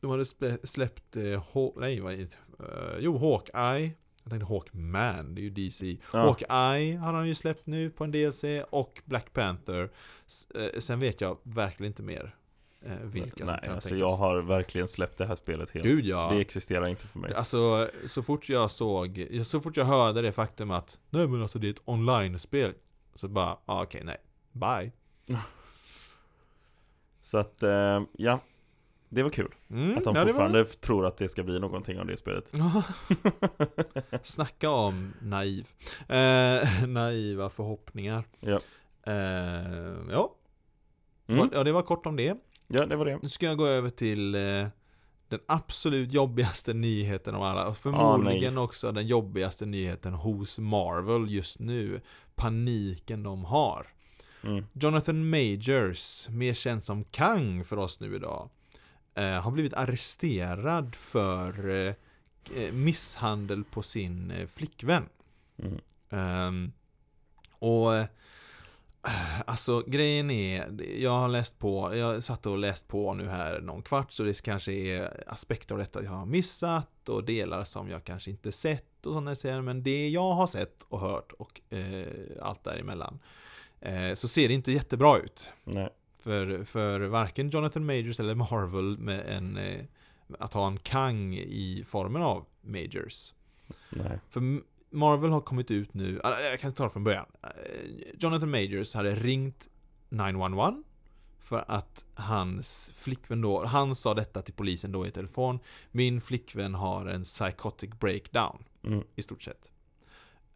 De hade släppt eh, Nej vad är det? Eh, Jo, Hawkeye Jag tänkte Hawkman, det är ju DC. Ja. Hawkeye har han ju släppt nu på en DLC och Black Panther. Eh, Sen vet jag verkligen inte mer. eh, Vilka Nej, alltså tänkas. jag har verkligen släppt det här spelet helt. Gud ja. Det existerar inte för mig. Alltså, så fort jag såg, så fort jag hörde det faktum att Nej men alltså det är ett online-spel Så bara, ah, okej nej, bye Så att, eh, ja. Det var kul. mm, Att de ja, fortfarande tror att det ska bli någonting av det spelet. var... Snacka om naiv eh, Naiva förhoppningar Ja. eh, Ja, Mm. ja, det var kort om det Ja, det var det. Nu ska jag gå över till eh, den absolut jobbigaste nyheten av alla. Förmodligen också den jobbigaste nyheten hos Marvel just nu. Paniken de har. Mm. Jonathan Majors, mer känd som Kang för oss nu idag, eh, har blivit arresterad för eh, eh, misshandel på sin eh, flickvän. Mm. Ehm, och eh, Alltså grejen är, jag har läst på, jag satt och läst på nu här någon kvart så det kanske är aspekter av detta jag har missat och delar som jag kanske inte sett och sådana serier men det jag har sett och hört och eh, allt däremellan eh, så ser det inte jättebra ut. Nej. För, för varken Jonathan Majors eller Marvel med en, eh, att ha en Kang i formen av Majors. Nej. För Marvel har kommit ut nu, ah, jag kan ta det från början. Eh, Jonathan Majors hade ringt 911 för att hans flickvän då, han sa detta till polisen då i telefon. Min flickvän har en psychotic breakdown Mm. i stort sett.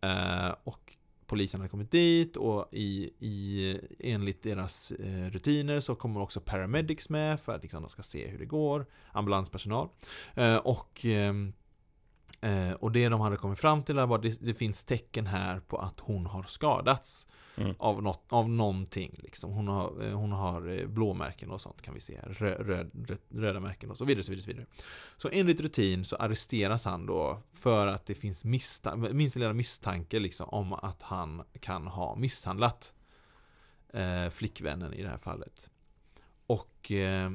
Eh, och polisen hade kommit dit och i, i, enligt deras eh, rutiner så kommer också paramedics med för att liksom, de ska se hur det går. Ambulanspersonal. Eh, och, ehm, eh, och det de hade kommit fram till var att det, det finns tecken här på att hon har skadats. Mm. Av, något, av någonting liksom. Hon har, eh, hon har eh, blåmärken och sånt kan vi se här. Rö, röd, röd, röda märken och så vidare, så vidare, så vidare. Så enligt rutin så arresteras han då för att det finns missta- minsta lilla misstanke liksom om att han kan ha misshandlat eh, flickvännen i det här fallet. Och eh,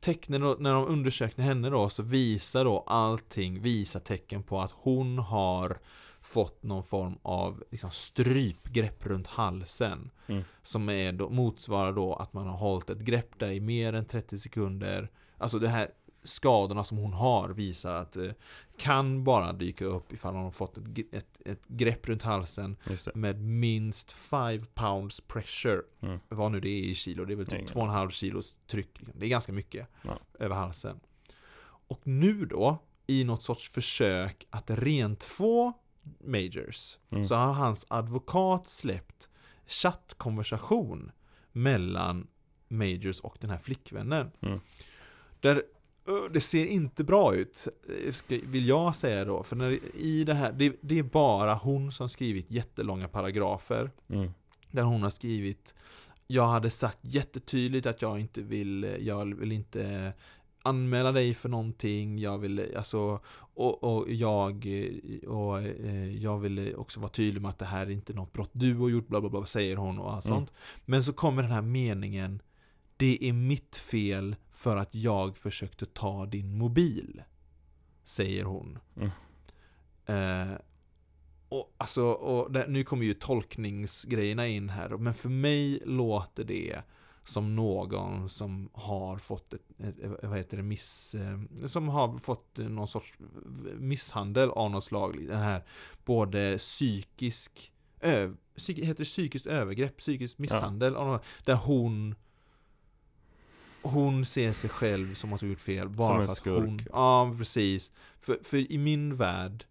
tecknen då, när de undersökte henne då så visar då allting visar tecken på att hon har fått någon form av liksom, strypgrepp runt halsen. Mm. Som är då, motsvarar då att man har hållit ett grepp där i mer än 30 sekunder. Alltså det här skadorna som hon har visar att det kan bara dyka upp ifall hon har fått ett, ett, ett grepp runt halsen med minst 5 pounds pressure. Mm. Vad nu det är i kilo, det är väl typ 2,5 kilos tryck. liksom. Det är ganska mycket Ja. över halsen. Och nu då, i något sorts försök att rentvå Majors, Mm. så har hans advokat släppt chattkonversation mellan Majors och den här flickvännen. Mm. Där det ser inte bra ut, vill jag säga då. För när, i det här, det, det är bara hon som skrivit jättelånga paragrafer. Mm. Där hon har skrivit Jag hade sagt jättetydligt att jag inte vill, jag vill inte anmäla dig för någonting, jag vill, alltså, och, och jag, och eh, jag vill också vara tydlig med att det här är inte något brott du har gjort, bla bla bla, säger hon och allt Mm. sånt. Men så kommer den här meningen Det är mitt fel för att jag försökte ta din mobil. Säger hon. Mm. Eh, och, alltså, och där, nu kommer ju tolkningsgrejerna in här. Men för mig låter det som någon som har fått ett, vad heter det, miss, eh, som har fått någon sorts misshandel av något slag. Den här både psykisk, ö, psyk, heter det psykiskt övergrepp, psykisk misshandel, något, där hon hon ser sig själv som att hon gjort fel bara Som en för att skurk. hon... Ja, precis. För, för i min värld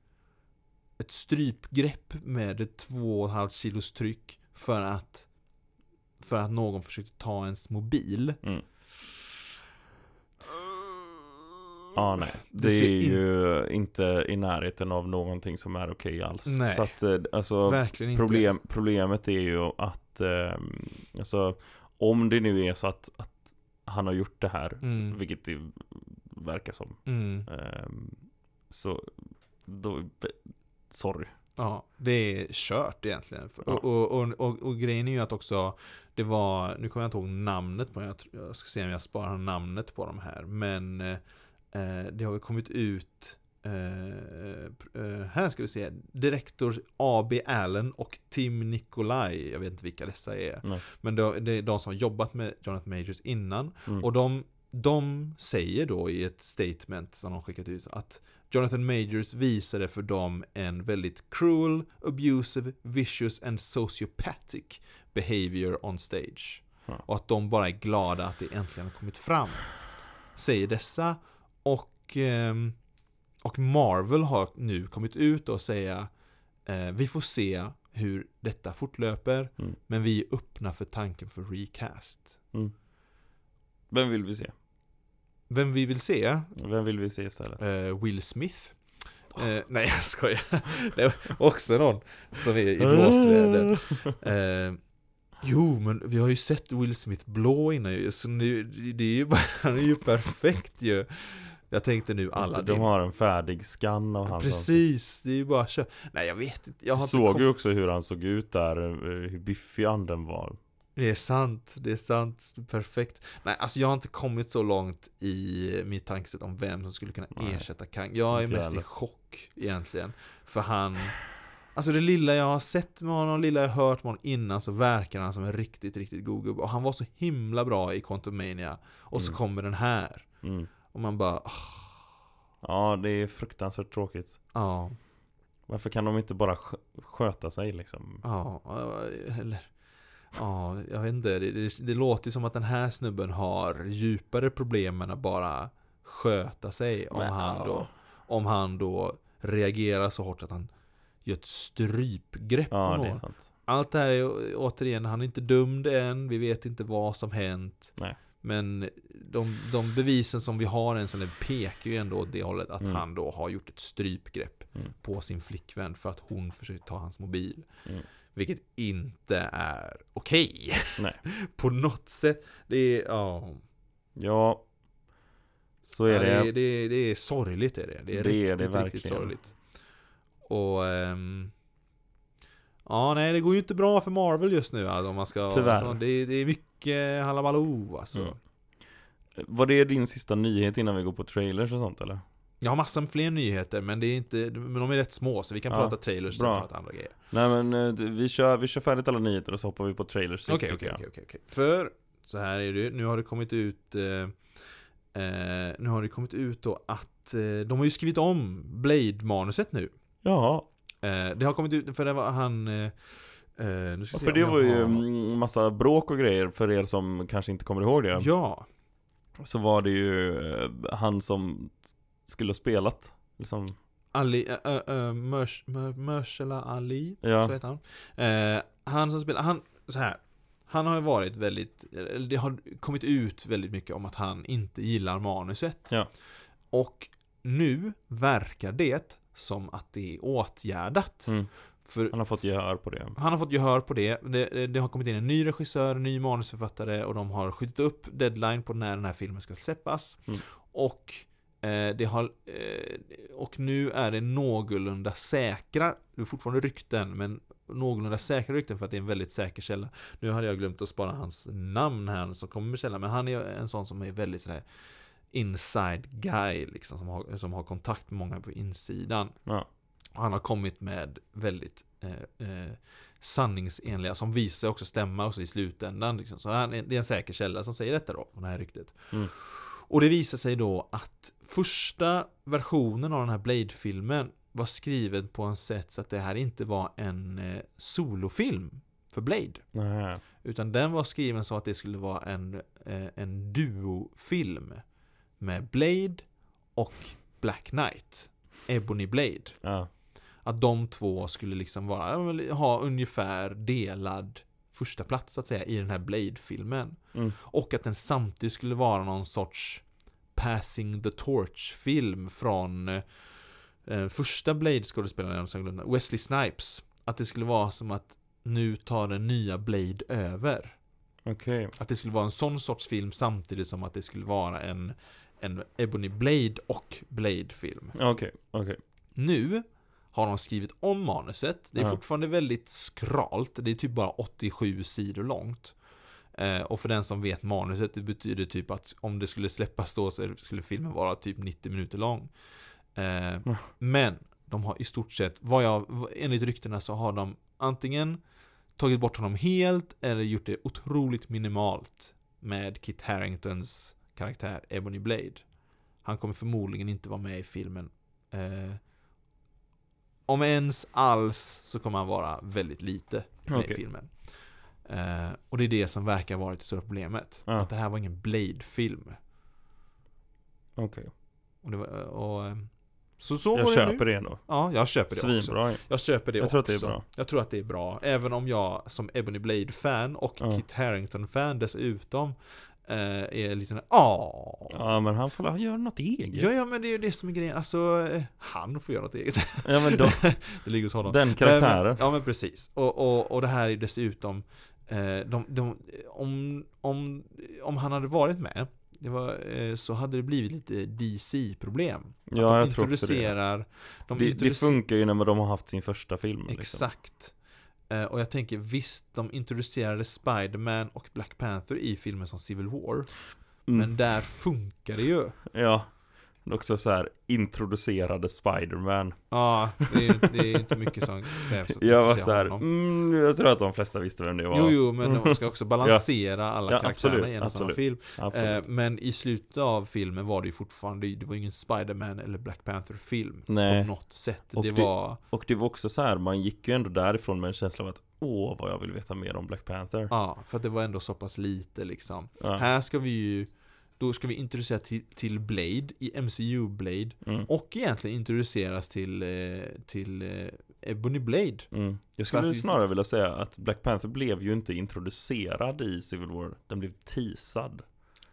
ett strypgrepp med ett 2,5 kilos tryck för att för att någon försökte ta ens mobil. Mm. Ja, nej. Det Det, är in- ju inte i närheten av någonting som är okej alls. Nej. Så att, eh, alltså, Verkligen inte. problem, problemet är ju att, eh, alltså, om det nu är så att, att han har gjort det här, Mm. vilket det verkar som, Mm. eh, så, då, sorry. Ja, det är kört egentligen. Ja. Och, och, och, och grejen är ju att också Det var, nu kommer jag inte ihåg namnet på jag, jag ska se om jag sparar namnet på de här Men eh, Det har ju kommit ut eh, här ska vi se, direktor A.B. Allen och Tim Nikolaj, jag vet inte vilka dessa är. Nej. Men det, det är de som har jobbat med Jonathan Majors innan. Mm. Och de, de säger då i ett statement som de skickat ut att Jonathan Majors visade för dem en väldigt cruel, abusive, vicious and sociopathic behavior on stage. Ja. Och att de bara är glada att det äntligen har kommit fram. Säger dessa. Och, ehm, och Marvel har nu kommit ut och säga eh, vi får se hur detta fortlöper. Mm. Men vi är öppna för tanken för recast. Mm. Vem vill vi se? Vem vi vill se? Vem vill vi se istället? Eh, Will Smith. Eh, nej jag skojar. Det är också någon som är i blåsväder. Eh, jo men vi har ju sett Will Smith blå innan ju. Så nu, det är ju bara, han är ju perfekt ju. Jag tänkte nu alla De har en färdig scan av hans Precis, det är ju bara att köra. Nej jag vet inte. Jag inte Såg kom- ju också hur han såg ut där, eh, hur biffig anden var. Det är sant, det är sant, perfekt. Nej, alltså jag har inte kommit så långt i mitt tankesätt om vem som skulle kunna Nej, ersätta Kang. Jag är inte mest heller. i chock egentligen. För han, alltså det lilla jag har sett med honom, det lilla jag har hört med honom innan så verkar han som en riktigt, riktigt god gubbe. Och han var så himla bra i Quantum Mania. Och så Mm. kommer den här. Mm. Och man bara, ah, Ja, det är fruktansvärt tråkigt. ja, Varför kan de inte bara skö- sköta sig liksom? ja, eller Ja, jag vet inte. Det, det, det låter som att den här snubben har djupare problem än att bara sköta sig. Om Men, han ja. då Om han då reagerar så hårt att han gör ett strypgrepp på Ja, det någon. sant. Allt det här är återigen, han är inte dömd än, vi vet inte vad som hänt. Nej. Men de, de bevisen som vi har än så länge pekar ju ändå åt det hållet att Mm. han då har gjort ett strypgrepp Mm. på sin flickvän för att hon försökte ta hans mobil. Mm. Vilket inte är okej. Nej. på något sätt. Det är, ja. Ja, så är ja, det. det, är, det, är, det är sorgligt är det. Det är Det är riktigt, det riktigt verkligen. sorgligt. Och ehm, Ja, nej det går ju inte bra för Marvel just nu alltså, om man ska Tyvärr. Alltså, det, det är mycket halabaloo alltså. Mm. Var det din sista nyhet innan vi går på trailers och sånt eller? Jag har massor med fler nyheter men det är inte Men de är rätt små så vi kan Ja, prata trailers och bra. prata andra grejer Nej men eh, vi kör, vi kör färdigt alla nyheter och så hoppar vi på trailers sist Okej, tycker okej, jag. okej, okej. För, så här är det Nu har det kommit ut eh, eh, Nu har det kommit ut då att eh, De har ju skrivit om Blade-manuset nu Ja, eh, Det har kommit ut, för det var han eh, eh, nu ska se för det var ju har- mm, massa bråk och grejer för er som kanske inte kommer ihåg det. Ja, Så var det ju eh, han som skulle ha spelat. Liksom. Ali, äh, äh, Mörs, Mör, Mörsela Ali, så Ja, heter han. Eh, han som spelar, han, så här. Han har ju varit väldigt, det har kommit ut väldigt mycket om att han inte gillar manuset. Ja. Och nu verkar det som att det är åtgärdat. mm. För han har fått gehör på det. han har fått gehör på det. det. Det har kommit in en ny regissör, en ny manusförfattare och de har skjutit upp deadline på när den här filmen ska släppas. Mm. Och eh, det har eh, Och nu är det någorlunda säkra, det är fortfarande rykten, men någorlunda säkra rykten för att det är en väldigt säker källa. Nu hade jag glömt att spara hans namn här som kommer med källan, men han är en sån som är väldigt sådär inside guy liksom, som har, som har kontakt med många på insidan. Ja. Han har kommit med väldigt eh, eh, sanningsenliga, som visar sig också stämma också i slutändan. Liksom. Så han, det är en säker källa som säger detta då, det här ryktet. Mm. Och det visar sig då att första versionen av den här Blade-filmen var skriven på en sätt så att det här inte var en eh, solofilm för Blade. Nej. Utan den var skriven så att det skulle vara en, eh, en duofilm med Blade och Black Knight. Ebony Blade. Ja. Att de två skulle liksom vara, ha ungefär delad första plats så att säga i den här Blade-filmen. Mm. Och att den samtidigt skulle vara någon sorts Passing the Torch-film från eh, första Blade-skådespelaren, som jag glömde, Wesley Snipes. Att det skulle vara som att nu tar den nya Blade över. Okej. Att det skulle vara en sån sorts film samtidigt som att det skulle vara en, en Ebony Blade och Blade-film. Okej, okej. Nu har de skrivit om manuset. Det är Ja. fortfarande väldigt skralt. Det är typ bara 87 sidor långt. Eh, och för den som vet manuset, det betyder typ att om det skulle släppas då så skulle filmen vara typ 90 minuter lång. Eh, men de har i stort sett, vad jag, enligt ryktena så har de antingen tagit bort honom helt eller gjort det otroligt minimalt med Kit Haringtons karaktär Ebony Blade. Han kommer förmodligen inte vara med i filmen. Eh, om ens alls så kommer han vara väldigt lite med Okej. i filmen. Eh, och det är det som verkar vara det stora problemet. Ja. Att det här var ingen Blade-film. Okej. Och det var, och, eh, så så Jag det köper nu. det ändå. Ja, jag köper det också. Svinbra. Jag köper det Jag också. tror att det är bra. Jag tror att det är bra. Även om jag som Ebony Blade-fan och Ja. Kit Harington-fan dessutom eh, är lite såhär Åh! Ja men han får göra något eget. Ja, ja, men det är ju det som är grejen. Alltså, eh, han får göra något eget. Ja men då, det ligger hos honom. den Men, karaktären. ja, men precis. Och, och, och det här är dessutom eh, de, de, om, om, om han hade varit med det var, eh, så hade det blivit lite DC-problem. Att Ja, de jag tror också det. introducerar, de Det, det introducer- funkar ju när de har haft sin första film. Liksom. Exakt. Eh, och jag tänker visst, de introducerade Spider-Man och Black Panther i filmen som Civil War. Mm. Men där funkar det ju. Ja. Också så här introducerade Spiderman. Ja, det är, det är inte mycket som krävs att Jag var så här, mm, jag tror att de flesta visste vem det var. Jo, jo, men de ska också balansera alla Ja, karaktärerna absolut, i en absolut. film. Eh, men i slutet av filmen var det ju fortfarande, det var ingen Spider-Man eller Black Panther-film Nej. på något sätt. Och det det- var, Och det var också så här, man gick ju ändå därifrån med en känsla av att åh, vad jag vill veta mer om Black Panther. ja, för att det var ändå så pass lite liksom. Ja. Här ska vi ju, då ska vi introducera till, till Blade, i MCU Blade, Mm. och egentligen introduceras till, eh, till eh, Ebony Blade. Mm. Jag skulle vi- snarare vilja säga att Black Panther blev ju inte introducerad i Civil War, den blev teasad.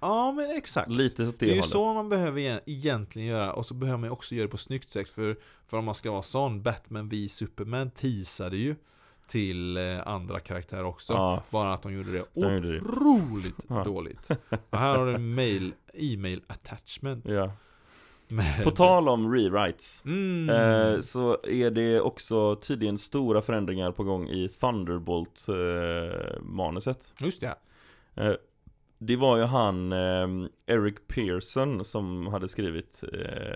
Ja, men exakt. Lite åt det, Det är ju så man behöver e- egentligen göra, och så behöver man också göra det på snyggt sätt, för, för om man ska vara sån, Batman v Superman teasade ju till eh, andra karaktärer också. Ja, Bara att de gjorde det de gjorde det. otroligt dåligt. Och här har du en mail, e-mail attachment. Ja. Med, På tal om rewrites. mm, Eh, så är det också tydligen stora förändringar på gång i Thunderbolt-manuset. Just det. Eh, det var ju han, eh, Eric Pearson, som hade skrivit, eh,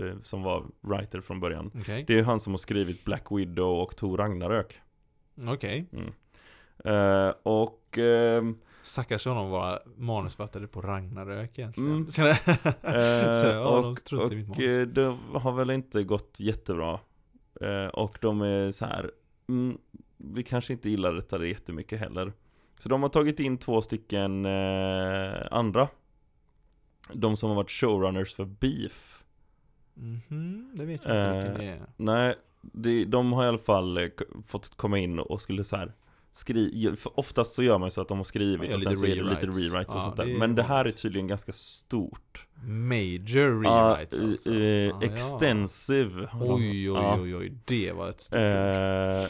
eh, som var writer från början. Okej. Det är han som har skrivit Black Widow och Thor Ragnarök. Okej. Eh, och ehm, Stackars honom vara manusförfattare på Ragnarök egentligen. Mm. Så, Eh, ja, de och struntar i mitt och manus. eh, det har väl inte gått jättebra. Eh, och de är så här. Mm, vi kanske inte gillar detta jättemycket heller. Så de har tagit in två stycken eh, andra. De som har varit showrunners för Beef. Mhm, det vet jag inte Eh, vilken det är. Nej, de, de har i alla fall eh, fått komma in och skulle så här skri Oftast så gör man ju så att de har skrivit Ja, och sen så är det lite rewrites. och Ja, sånt där. det är Men det här är tydligen ganska stort. Major Ja, rewrites alltså. eh, Ah, ja. extensive. Oj, oj, Ja. oj, oj, det var ett stort ord. Eh,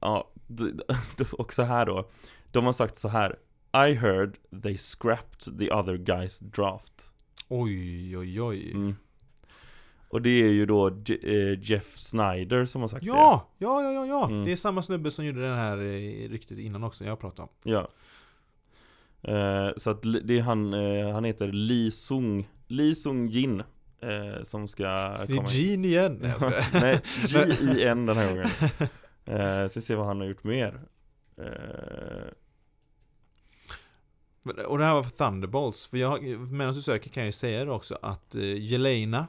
ja, och så här då. De har sagt så här. I heard they scrapped the other guy's draft. Oj, oj, oj. Mm. Och det är ju då Je- eh, Jeff Snyder som har sagt Ja, ja, ja, ja, ja. Mm. Det är samma snubbe som gjorde den här eh, ryktet innan också, jag pratade om. det. Ja. Eh, så att det är han, eh, han heter Lee Sung, Lee Sung Jin. Eh, som ska Det är komma in. Gene igen. Nej. Nej, J-I-N den här gången. Eh, så vi ser vad han har gjort mer. Eh, Och det här var för Thunderbolts. För jag, medan du söker kan jag ju säga det också att Jelena,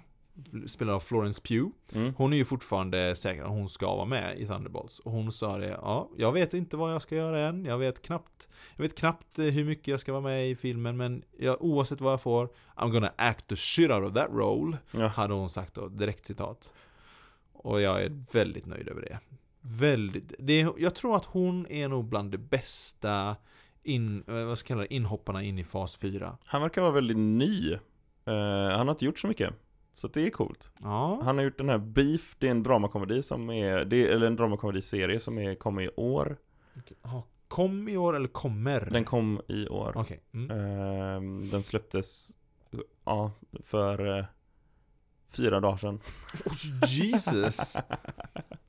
spelad av Florence Pugh, mm. hon är ju fortfarande säker att hon ska vara med i Thunderbolts. Och hon sa det, ja, jag vet inte vad jag ska göra än. Jag vet knappt, jag vet knappt eh, hur mycket jag ska vara med i filmen, men jag, oavsett vad jag får, I'm gonna act the shit out of that role. Ja. Hade hon sagt då, direkt citat. Och jag är väldigt nöjd över det. Väldigt, det jag tror att hon är nog bland det bästa in, eh, vad ska jag kalla det, inhopparna in i fas 4. Han verkar vara väldigt ny. Eh, han har inte gjort så mycket. Så det är coolt. Ja, Han har gjort den här Beef, det är en dramakomedi som är, det är eller en dramakomediserie som är, kom i år. Ja, kom i år eller kommer? Den kom i år. Okej. Mm. Ehm, den släpptes, ja, för eh, fyra dagar sedan. Oh, Jesus!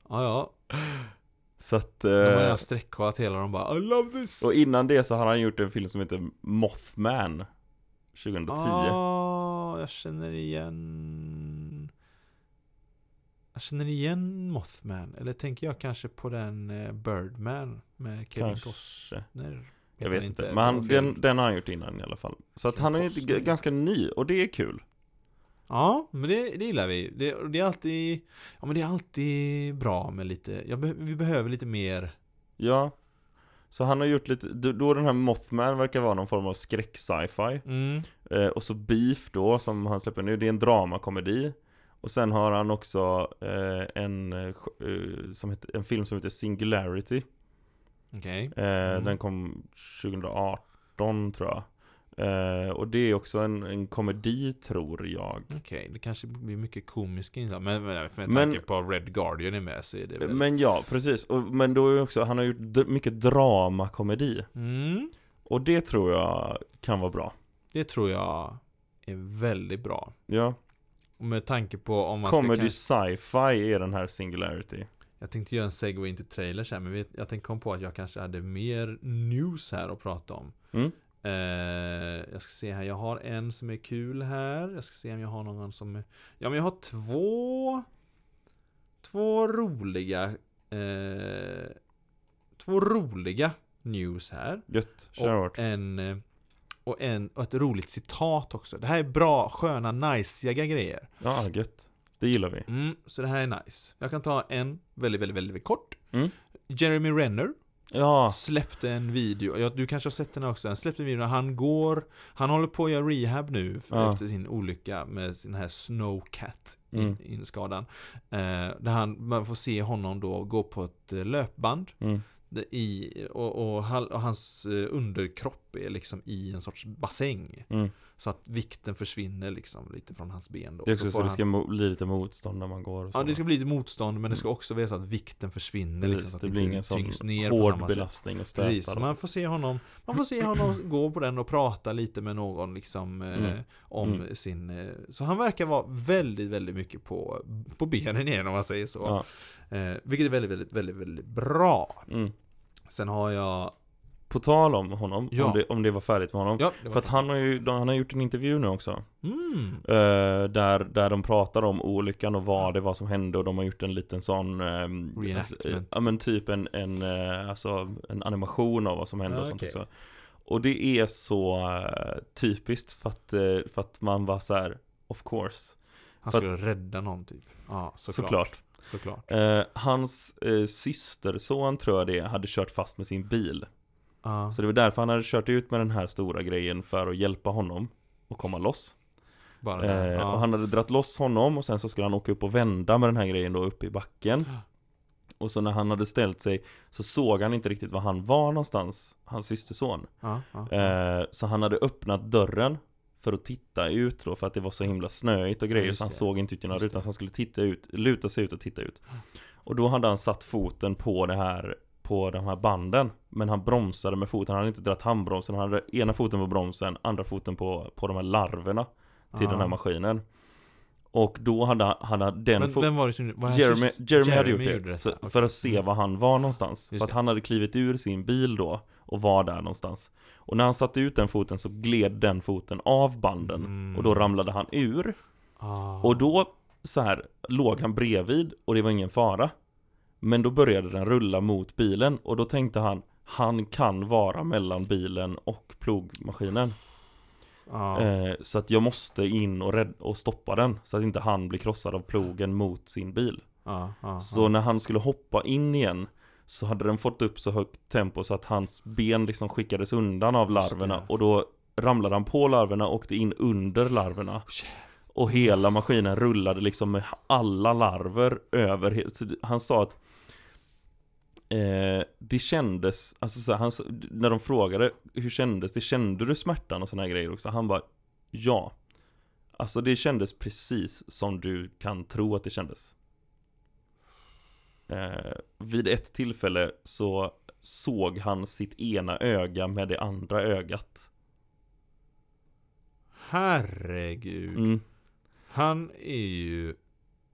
Ja, ja. Så att, De har eh, redan sträckkollat hela de bara I love this! och innan det så har han gjort en film som heter Mothman 2010. Ah, jag känner igen Jag känner igen Mothman. Eller tänker jag kanske på den eh, Birdman med Kevin Kanske. Costner? Jag vet inte, men han, den, den har han gjort innan i alla fall. Så att han är ganska ny, och det är kul. Ja, men det, det gillar vi. Det, det är alltid Ja men det är alltid bra med lite jag be, Vi behöver lite mer Ja. Så han har gjort lite, då, den här Mothman verkar vara någon form av skräck-sci-fi. mm. Eh, och så Beef då, som han släpper nu, det är en dramakomedi. Och sen har han också eh, en, eh, eh, som heter, en film som heter Singularity. Okej Eh, Mm. Den kom 2018 tror jag. Eh, och det är också en, en komedi tror jag. Okej, det kanske blir mycket komiska inslag Men med Men- tanke på Red Guardian är med så är det väl Men ja, precis. Och, men då är också, han har gjort mycket dramakomedi. mm. Och det tror jag kan vara bra. Det tror jag är väldigt bra Ja. Och med tanke på om man Comedy ska sci-fi är den här Singularity. Jag tänkte göra en segway in till trailers här Men jag tänkte kom på att jag kanske hade mer news här att prata om Mm. Eh, jag ska se här, jag har en som är kul här. Jag ska se om jag har någon som är... Ja men jag har två... Två roliga... Eh, två roliga news här. Gött, kör Och hårt. en... Och, en, och ett roligt citat också. Det här är bra, sköna, najsiga grejer. Ja, gött. Det gillar vi. Mm, så det här är nice. Jag kan ta en väldigt, väldigt, väldigt kort. Mm. Jeremy Renner Ja, släppte en video, ja, du kanske har sett den också, han släppte en video när han går, han håller på att göra rehab nu Ja. efter sin olycka med sin här Snowcat Mm. in, inskadan. Eh, där han, man får se honom då gå på ett eh, löpband mm. i, och, och, och hans eh, är liksom i en sorts bassäng. Mm. Så att vikten försvinner liksom lite från hans ben då. Det är Så också får så det han- ska mo- bli lite motstånd när man går och så. Ja, det ska bli lite motstånd men det ska också vara så att vikten försvinner liksom, Precis, så att det blir ingen sån ner hård belastning och Precis, stötar. så och man får se honom Man får se honom gå på den och prata lite med någon liksom eh, Mm. Om Mm. sin eh, Så han verkar vara väldigt, väldigt mycket på På benen igen om man säger så Ja. eh, Vilket är väldigt, väldigt, väldigt, väldigt bra Mm. Sen har jag På tal om honom, Ja. om, det, om det var färdigt med honom. Ja, För att han har ju han har gjort en intervju nu också. mm. Eh, där, där de pratar om olyckan och vad det var som hände och de har gjort en liten sån ehm, Reenactment. eh, Ja men typ en, en, eh, alltså, en animation av vad som hände Ja, och sånt okej. också Och det är så eh, typiskt för att, eh, för att man var så här, of course Han skulle rädda någon typ Ja, såklart Såklart, Såklart Eh, Hans eh, systerson tror jag det hade kört fast med sin bil Ja, Så det var därför han hade kört ut med den här stora grejen för att hjälpa honom att komma loss. Eh, ja. Och han hade dratt loss honom och sen så skulle han åka upp och vända med den här grejen då uppe i backen. Och så när han hade ställt sig så såg han inte riktigt var han var någonstans, hans systerson. Ja, ja. eh, Så han hade öppnat dörren för att titta ut då för att det var så himla snöigt och grejer. Så han såg inte ut genom rutan så han skulle titta ut, luta sig ut och titta ut. Och då hade han satt foten på det här på de här banden. Men han bromsade med foten, han hade inte dratt handbromsen. Han hade ena foten på bromsen, andra foten på, på de här larverna Till Ja. den här maskinen. Och då hade, hade den Men fo- vem var det som var det Jeremy, hans- Jeremy, hade Jeremy gjort gjorde det, detta, för, okej. för att se var han var någonstans. Just För att det. han hade klivit ur sin bil då Och var där någonstans. Och när han satte ut den foten så gled den foten av banden. Mm. Och då ramlade han ur. Ah. Och då så här låg han bredvid och det var ingen fara Men då började den rulla mot bilen och då tänkte han Han kan vara mellan bilen och plogmaskinen. Ja. eh, Så att jag måste in och, rädd- och stoppa den Så att inte han blir krossad av plogen mot sin bil. Ja, ja, Så när han skulle hoppa in igen Så hade den fått upp så högt tempo så att hans ben liksom skickades undan av larverna. Och då ramlade han på larverna och åkte in under larverna. Och hela maskinen rullade liksom med alla larver över Han sa att eh, Det kändes, alltså så här, han, när de frågade hur kändes det? Kände du smärtan och såna här grejer också? Han bara Ja Alltså det kändes precis som du kan tro att det kändes eh, Vid ett tillfälle så såg han sitt ena öga med det andra ögat Herregud. mm, Han är ju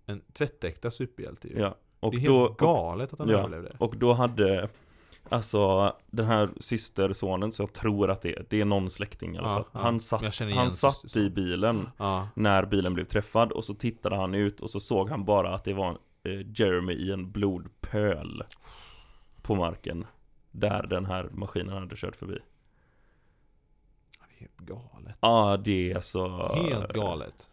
en tvättäkta superhjälte ju. Ja, och det är då, helt galet att han ja. överlevde. Och då hade Alltså den här systersonen, så jag tror att det är, det är någon släkting i alla fall ja. Han satt, han satt i bilen när bilen blev träffad och så tittade han ut och så såg han bara att det var eh, Jeremy i en blodpöl på marken. Där den här maskinen hade kört förbi. Det är helt galet. Ja, det är så... Helt galet.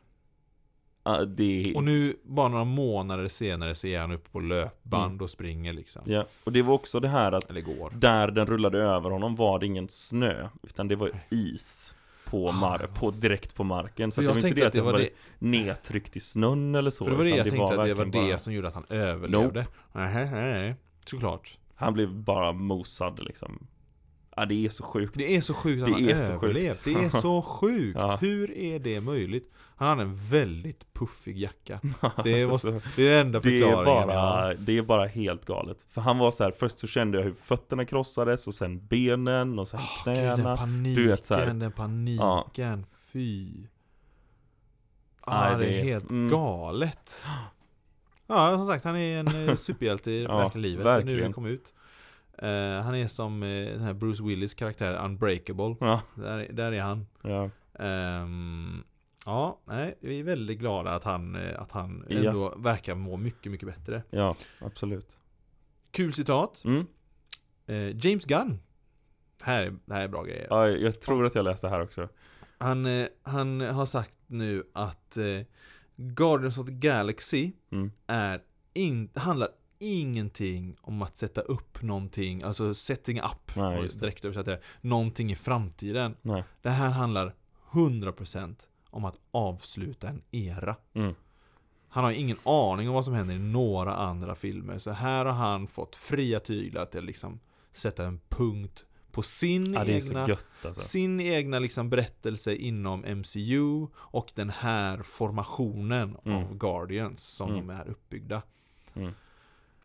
Det Och nu, bara några månader senare, så är han uppe på löpband Mm. och springer liksom. Ja, och det var också det här att där den rullade över honom var det ingen snö, utan det var is på, mar- på direkt på marken. Så att det var jag inte det att det var var det, nedtryckt i snön eller så. för det var det jag tänkte att det var det bara- som gjorde att han överlevde. Nej, nej, nej. Såklart. Han blev bara mosad liksom. Ja, det är så sjukt. Det är så sjukt att Det han är så överlevt. sjukt. Det är så sjukt. Ja. Hur är det möjligt? Han hade en väldigt puffig jacka. Det, måste, Alltså, det är den enda det, är förklaringen jag har. bara, det är bara helt galet. För han var så här, först så kände jag hur fötterna krossades och sen benen och sen Gud, knäna. den paniken, du vet så här. den paniken, fy. Nej, Ah, det det är är- helt mm. galet. Ja, som sagt, han är en eh, superhjälte i Ja, verkliga livet. Nu verkligen. den kom ut. Eh, han är som eh, den här Bruce Willis karaktär, Unbreakable. Ja, Där, där är han. ja. Ehm, ja, nej, vi är väldigt glada att han, eh, att han Ja. ändå verkar må mycket, mycket bättre. ja, absolut. Kul citat. Mm. Eh, James Gunn. Här, är- här är bra grejer. Ja, jag tror att jag läste här också. Han, han har sagt nu att Guardians of the Galaxy Mm. är in, handlar ingenting om att sätta upp någonting, alltså setting up, Nej, direkt översätta det, någonting i framtiden. Nej. Det här handlar 100% om att avsluta en era. Mm. Han har ingen aning om vad som händer i några andra filmer, så här har han fått fria tyglar till att liksom sätta en punkt på sin Ja, egna gött alltså. sin egna liksom berättelse inom MCU och den här formationen Mm. av Guardians som Mm. de är uppbyggda.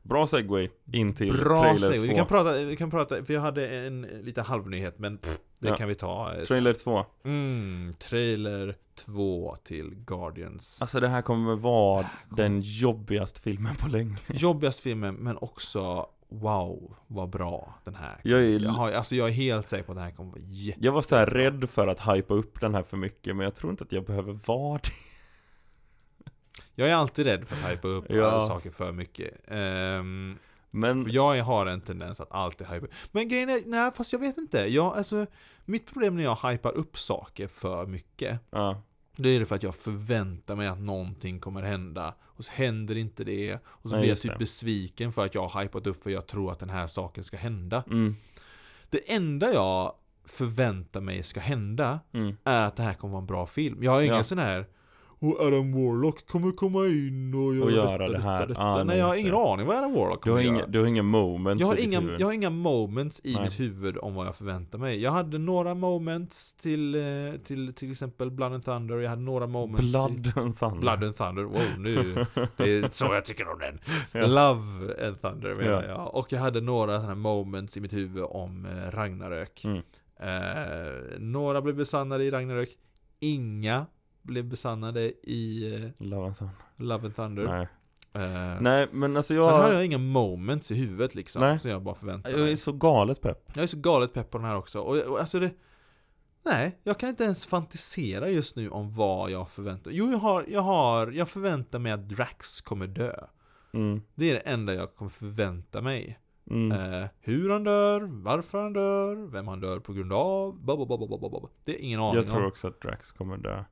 Bra segway in till Bra trailer säg. 2. Vi kan prata, vi kan prata, för jag hade en lite halvnyhet men pff, det Ja. kan vi ta. eh. Trailer 2. Mm, trailer 2 till Guardians. Alltså det här kommer vara den jobbigaste filmen på länge. Jobbigast filmen men också Wow, vad bra den här Jag är, jag, har, alltså jag är helt säker på att den här kommer vara jätte... jag var så här rädd för att hypa upp den här för mycket, men jag tror inte att jag behöver vara det. Jag är alltid rädd för att hypa upp Ja. saker för mycket. Ehm, Men, För jag har en tendens att alltid hypa Men grejen är, nej fast jag vet inte. Jag, alltså, mitt problem när jag hypar upp saker för mycket, ja, då är det för att jag förväntar mig att någonting kommer hända. Och så händer inte det. Och så Nej, blir jag typ det. besviken för att jag har hypat upp för jag tror att den här saken ska hända. mm, Det enda jag förväntar mig ska hända mm, är att det här kommer vara en bra film. Jag har ingen Ja. sån här och Adam Warlock kommer komma in och göra, Och göra detta, det här. Detta, detta. Ah, nej, nej, jag har ingen aning vad Adam Warlock du, kommer har göra. inga, du har inga moments Jag har, i inga, huvud. jag har inga moments i Nej. mitt huvud om vad jag förväntar mig. Jag hade några moments till eh, till, till exempel Blood and Thunder, jag hade några moments till Blood and Thunder. Blood and Thunder, wow nu, det är så jag tycker om den. Ja. Love and Thunder menar Ja. jag. Och jag hade några sådana moments i mitt huvud om eh, Ragnarök. Mm. Eh, några blev besannade i Ragnarök, inga blev besannade i eh, Love and Thunder. Love and Thunder. Nej. Eh, Nej, men alltså Men här har jag... jag inga moments i huvudet liksom, Nej. så jag bara förväntar Jag är mig. så galet pepp. Jag är så galet pepp på den här också. Och, och alltså det... Nej, jag kan inte ens fantisera just nu om vad jag förväntar Jo, jag har, jag har, jag förväntar mig att Drax kommer dö. Mm, Det är det enda jag kommer förvänta mig. mm. Eh, hur han dör, varför han dör, vem han dör på grund av, babababababab. Det är ingen aning jag tror om. också att Drax kommer dö.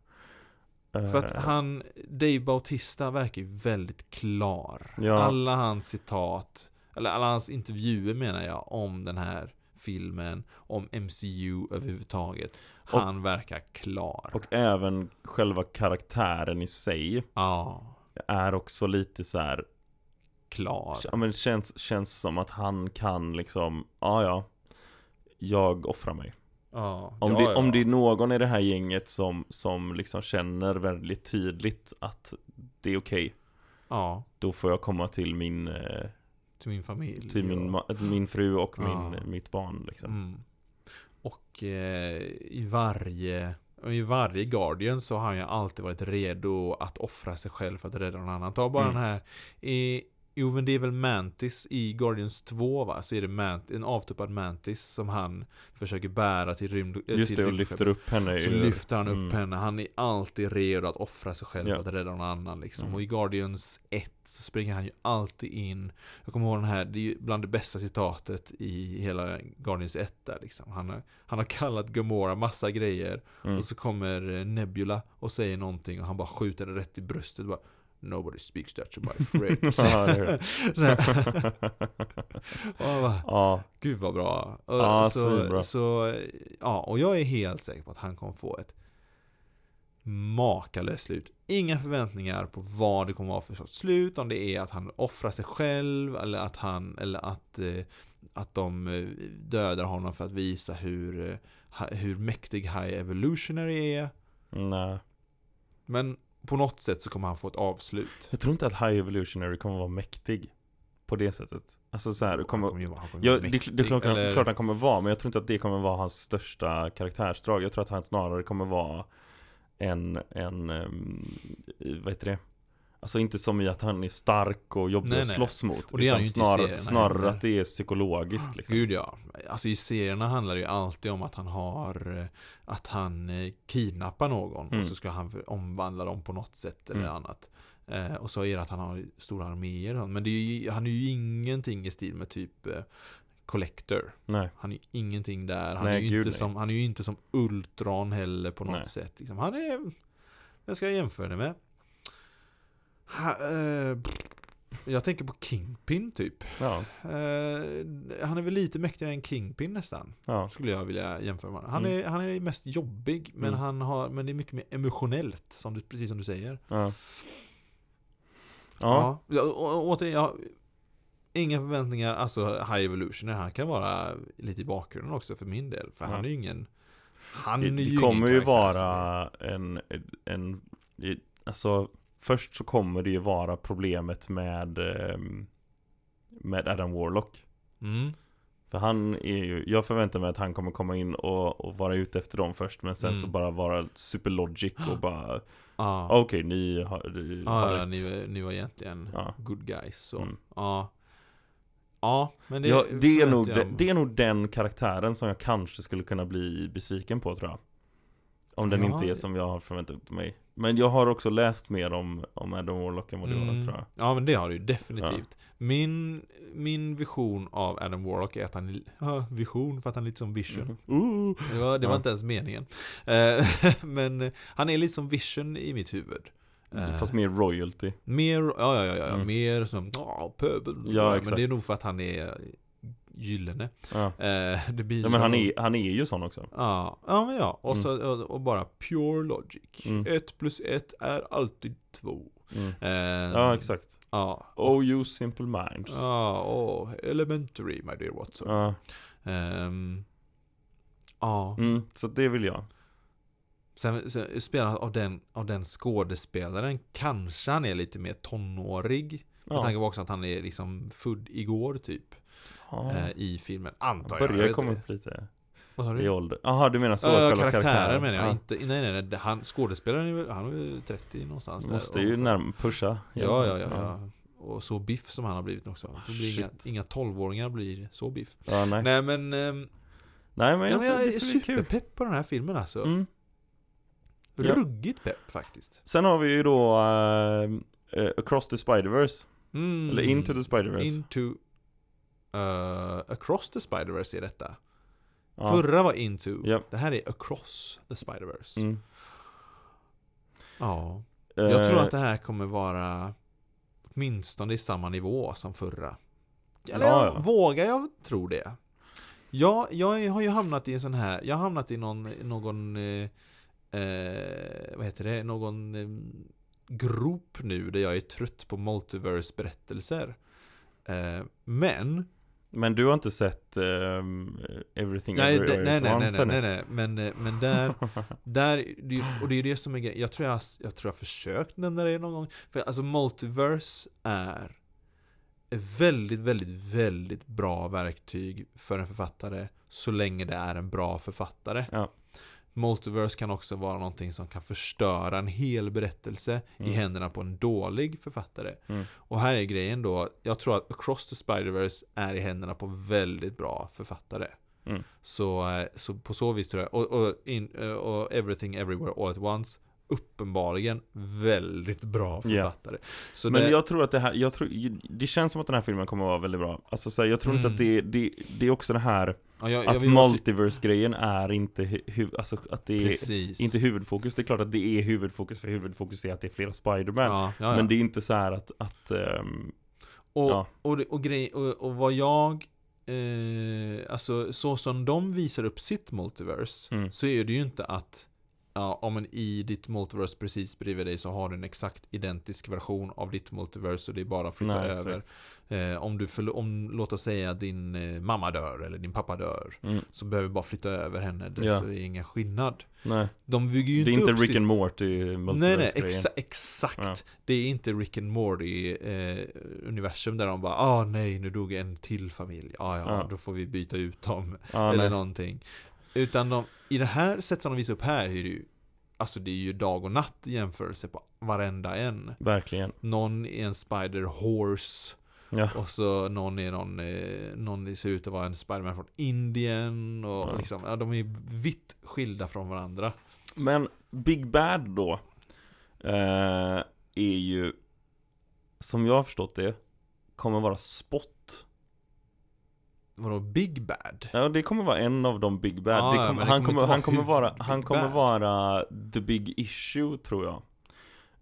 För att Eh, han, Dave Bautista verkar ju väldigt klar. Ja. Alla hans citat, eller alla hans intervjuer menar jag, om den här filmen, om MCU överhuvudtaget. Och- Han verkar klar. Och även själva karaktären i sig ja, är också lite så här. klar. Ja men känns, känns som att han kan liksom, ja ja Jag offrar mig Ja, om, ja, det, ja. om det är någon i det här gänget som, som liksom känner väldigt tydligt att det är okej Ja, Då får jag komma till min, eh, till min familj. till min, min fru och min, mitt barn liksom mm. och eh, i varje i varje Guardian så har han ju alltid varit redo att offra sig själv för att rädda någon annan. Ta bara Mm. den här i, Jo men det är väl Mantis i Guardians 2 va? Så är det Mant en avtuppad Mantis som han försöker bära till rymd... äh, Just det, och lyfter upp henne Så lyfter han upp mm. henne, han är alltid redo att offra sig själv för att rädda någon annan liksom. Mm. Och i Guardians 1 så springer han ju alltid in Jag kommer ihåg den här, det är ju bland det bästa citatet i hela Guardians 1 där liksom. Han har, han har kallat Gamora massa grejer Mm. och så kommer eh, Nebula och säger någonting och han bara skjuter det rätt i bröstet bara Nobody speaks that to my friends. Ja, ja, Gud vad bra. Och, Ja, så, svinbra. så, ja, och jag är helt säker på att han kommer få ett makalöst slut. Inga förväntningar på vad det kommer vara för sorts slut, om det är att han offrar sig själv eller att han, eller att, eh, att de eh, dödar honom för att visa hur, eh, hur mäktig High Evolutionary är. nej. Men på något sätt så kommer han få ett avslut. Jag tror inte att High Evolutionary kommer vara mäktig. På det sättet. Alltså så här, det Han kommer... kommer ju vara, han kommer Ja, det, mäktig, det är klart, eller- klart han kommer vara, men jag tror inte att det kommer vara hans största karaktärsdrag. Jag tror att han snarare kommer vara en, en, um, vad heter det? Alltså inte som i att han är stark och jobbig Nej, att slåss mot. Och det utan snarare, snarare att det är psykologiskt liksom. Gud ja. Alltså i serierna handlar det ju alltid om att han har eh, Att han eh, kidnappar någon Mm. och så ska han omvandla dem på något sätt eller Mm. annat. Eh, och så är det att han har stora arméer. Men är ju, han är ju ingenting i stil med typ eh, Collector. Nej. Han är ju ingenting där. Han, Nej, är, ju gud, inte som, han är ju inte som Ultron heller på något Nej. sätt. Liksom. Han är... Jag ska jämföra det med? Ha, eh, jag tänker på Kingpin typ. Ja, Eh, han är väl lite mäktigare än Kingpin nästan. ja. Skulle jag vilja jämföra med. Han, Mm. är, han är mest jobbig, men, Mm. han har, men det är mycket mer emotionellt, som du, precis som du säger. Ja. Ja. Ja. och, återigen, jag, inga förväntningar, alltså High Evolutioner, han kan vara lite i bakgrunden också för min del. För Ja. han är ju ingen... Han Det, är ju det kommer ju vara en, en, en, alltså först så kommer det ju vara problemet med, ehm, med Adam Warlock. Mm. För han är ju, jag förväntar mig att han kommer komma in och, och vara ute efter dem först Men sen Mm. så bara vara superlogic och bara Ja. Okej, ni har, ni har Ja, ni, ni var egentligen Ja. good guys. Så. Mm. Ja. Ja, men det, ja, det, är nog, jag mig. det är nog den karaktären som jag kanske skulle kunna bli besviken på tror jag Om den Ja. inte är som jag har förväntat mig Men jag har också läst mer om, om Adam Warlock än vad du har Mm. tror jag Ja men det har du ju definitivt. Min, min vision av Adam Warlock är att han är, ja, vision för att han är lite som Vision. uh. Ja, det var Ja. inte ens meningen. Eh, men han är lite som Vision i mitt huvud. Eh, Fast mer royalty Mer, ja ja ja, ja Mm. mer som, ja pöbeln. Ja, men exakt. det är nog för att han är gyllene. Ja, Eh, det blir ja men han är, han är ju sån också Ja, ja men ja. Och, Mm. så, och, och bara pure logic. Mm. Ett plus ett är alltid två. mm. Eh, Ja exakt Ja, Oh you simple minds Ja, åh, elementary my dear Watson. Ja, Ehm, ja. mm, så det vill jag Sen, sen spelar av den, av den skådespelaren, kanske han är lite mer tonårig. Med Ja, tanke på också att han är liksom född igår typ. Ja. eh, I filmen, antar jag. jag. Börjar komma upp lite Vad sa i du? ålder Jaha du menar så, Ja, själva karaktären menar jag. Ja. Inte, nej, nej, nej. Han, skådespelaren är väl, han är väl 30 någonstans där. Måste ju Och- närm pusha Ja, ja, ja, ja. Och så biff som han har blivit också. Det blir inga, Shit. inga 12-åringar blir så biff. ja nej. nej Nej men, ehm, men, ja, men alltså, jag är det ska bli kul superpepp på den här filmen alltså. mm. Ja. Ruggigt pepp faktiskt. Sen har vi ju då eh, eh, Across the Spider-Verse Mm. Eller Into the Spider-Verse Into uh, Across the Spider-Verse är detta. ja. Förra var Into. Ja. Det här är Across the Spider-Verse. mm. Ja. Jag tror Eh, att det här kommer vara åtminstone i samma nivå som förra. Eller Ja, ja. vågar jag tro det? Ja, jag har ju hamnat i en sån här, jag har hamnat i någon, någon eh, eh, vad heter det, någon eh, grop nu där jag är trött på multiverse-berättelser. Eh, men, Men du har inte sett ehm, Everything nej, Everywhere det, nej, nej, nej, nej, nej, nej, men, eh, men där, där, och det är det som är grejen. Jag tror jag, jag tror jag försökt nämna det någon gång. För alltså multiverse är ett väldigt, väldigt, väldigt bra verktyg för en författare så länge det är en bra författare. Ja. Multiverse kan också vara någonting som kan förstöra en hel berättelse Mm. i händerna på en dålig författare. Mm. Och här är grejen då, jag tror att Across the Spider-Verse är i händerna på väldigt bra författare. Mm. Så, eh, så på så vis tror jag, och, och, in, eh, och Everything Everywhere All At Once, uppenbarligen väldigt bra författare. Så Men det, jag tror att det här, jag tror, det känns som att den här filmen kommer att vara väldigt bra Alltså så här, jag tror inte Mm. att det, det, det är också det här ja, jag, jag Att multiverse-grejen är inte, hu, alltså att det är Precis. inte huvudfokus Det är klart att det är huvudfokus för huvudfokus är att det är flera Spiderman ja, ja. Men det är inte så här att, att ehm, Och, och, och, grej, och, och vad jag eh, Alltså så som de visar upp sitt multiverse Mm. Så är det ju inte att Ja, om en i ditt multiverse precis bredvid dig så har du en exakt identisk version av ditt multiverse och det är bara att flytta nej, över eh, Om du, förlo- om, låt oss säga din eh, mamma dör eller din pappa dör Mm. Så behöver du bara flytta över henne, det Ja. är ingen skillnad Nej, De bygger ju det är inte inte Rick and Morty Nej nej, multiverse-grejen exa exakt. Ja. Det är inte Rick and Morty eh, universum där de bara ah nej nu dog en till familj, ah, ja Ja. då får vi byta ut dem ja, eller nej. någonting. Utan de, i det här sättet som de visar upp här är det ju Alltså det är ju dag och natt i jämförelse på varenda en. Verkligen Någon är en spider horse Ja, och så någon är någon, eh, någon ser ut att vara en Spiderman från Indien och Ja. liksom, ja de är vitt skilda från varandra. men Big Bad då eh, Är ju Som jag har förstått det Kommer vara Spot Vadå Big Bad? Ja, det kommer vara en av de Big Bad. Ja, kommer, han, kommer han vara kommer vara, han kommer Bad. vara the big issue tror jag.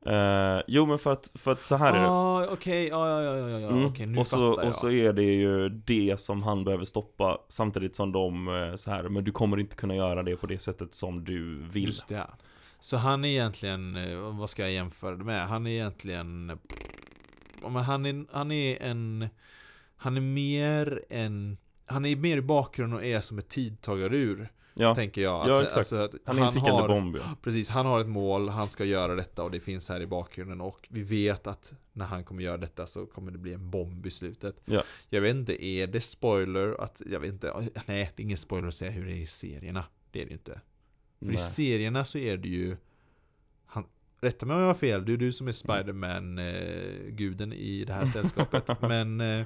Eh, jo men för att, för att så här är det. Ah, okej, ja, ja, ja, ja, ja, Mm. okej, nu och, så, fattar jag. och så är det ju det som han behöver stoppa Samtidigt som de eh, så här, men du kommer inte kunna göra det på det sättet som du vill Just det. Så han är egentligen, eh, vad ska jag jämföra det med? Han är egentligen, men han är, han är en, han är mer en, han är mer i bakgrunden och är som ett tidtagarur, Ja, tänker jag. Ja, Att- exakt. alltså att han är en tickande har, bomb ja. Precis, han har ett mål, han ska göra detta och det finns här i bakgrunden och vi vet att när han kommer göra detta så kommer det bli en bomb i slutet. Ja. Jag vet inte, är det spoiler att, jag vet inte, nej det är ingen spoiler att säga hur det är i serierna. Det är det ju inte. För i Nej. serierna så är det ju han, Rätta mig om jag har fel, det är du som är Spiderman-guden i det här sällskapet Men eh,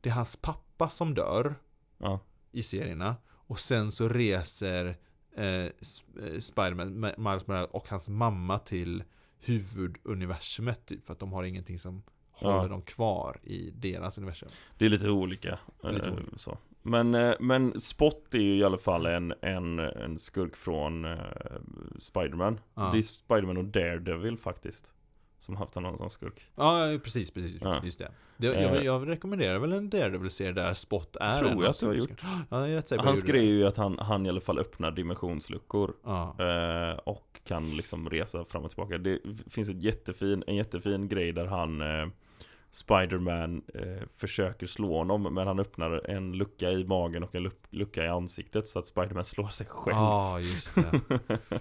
det är hans pappa som dör Ja, i serierna Och sen så reser eh, eh, Spiderman, Ma- Miles Morales och hans mamma till huvuduniversumet typ För att de har ingenting som Ja. håller dem kvar i deras universum det är lite olika. Lite eh, olika. Så. Men, eh, men Spot är ju i alla fall en, en, en skurk från Spiderman. Ja. Det är Spiderman och Daredevil faktiskt. Som haft någon som skurk. Ja, precis, precis, Ja. just det. det jag, Eh. jag rekommenderar väl en Daredevil-serie där Spot är Tror jag att du har superskurkarna. Ja, jag är rätt säker Hans grej är ju att han, han i alla fall öppnar dimensionsluckor Ja. eh, Och kan liksom resa fram och tillbaka Det finns ett jättefin, en jättefin grej där han eh, Spiderman eh, försöker slå honom Men han öppnar en lucka i magen och en luck- lucka i ansiktet Så att Spiderman slår sig själv Ja, just det.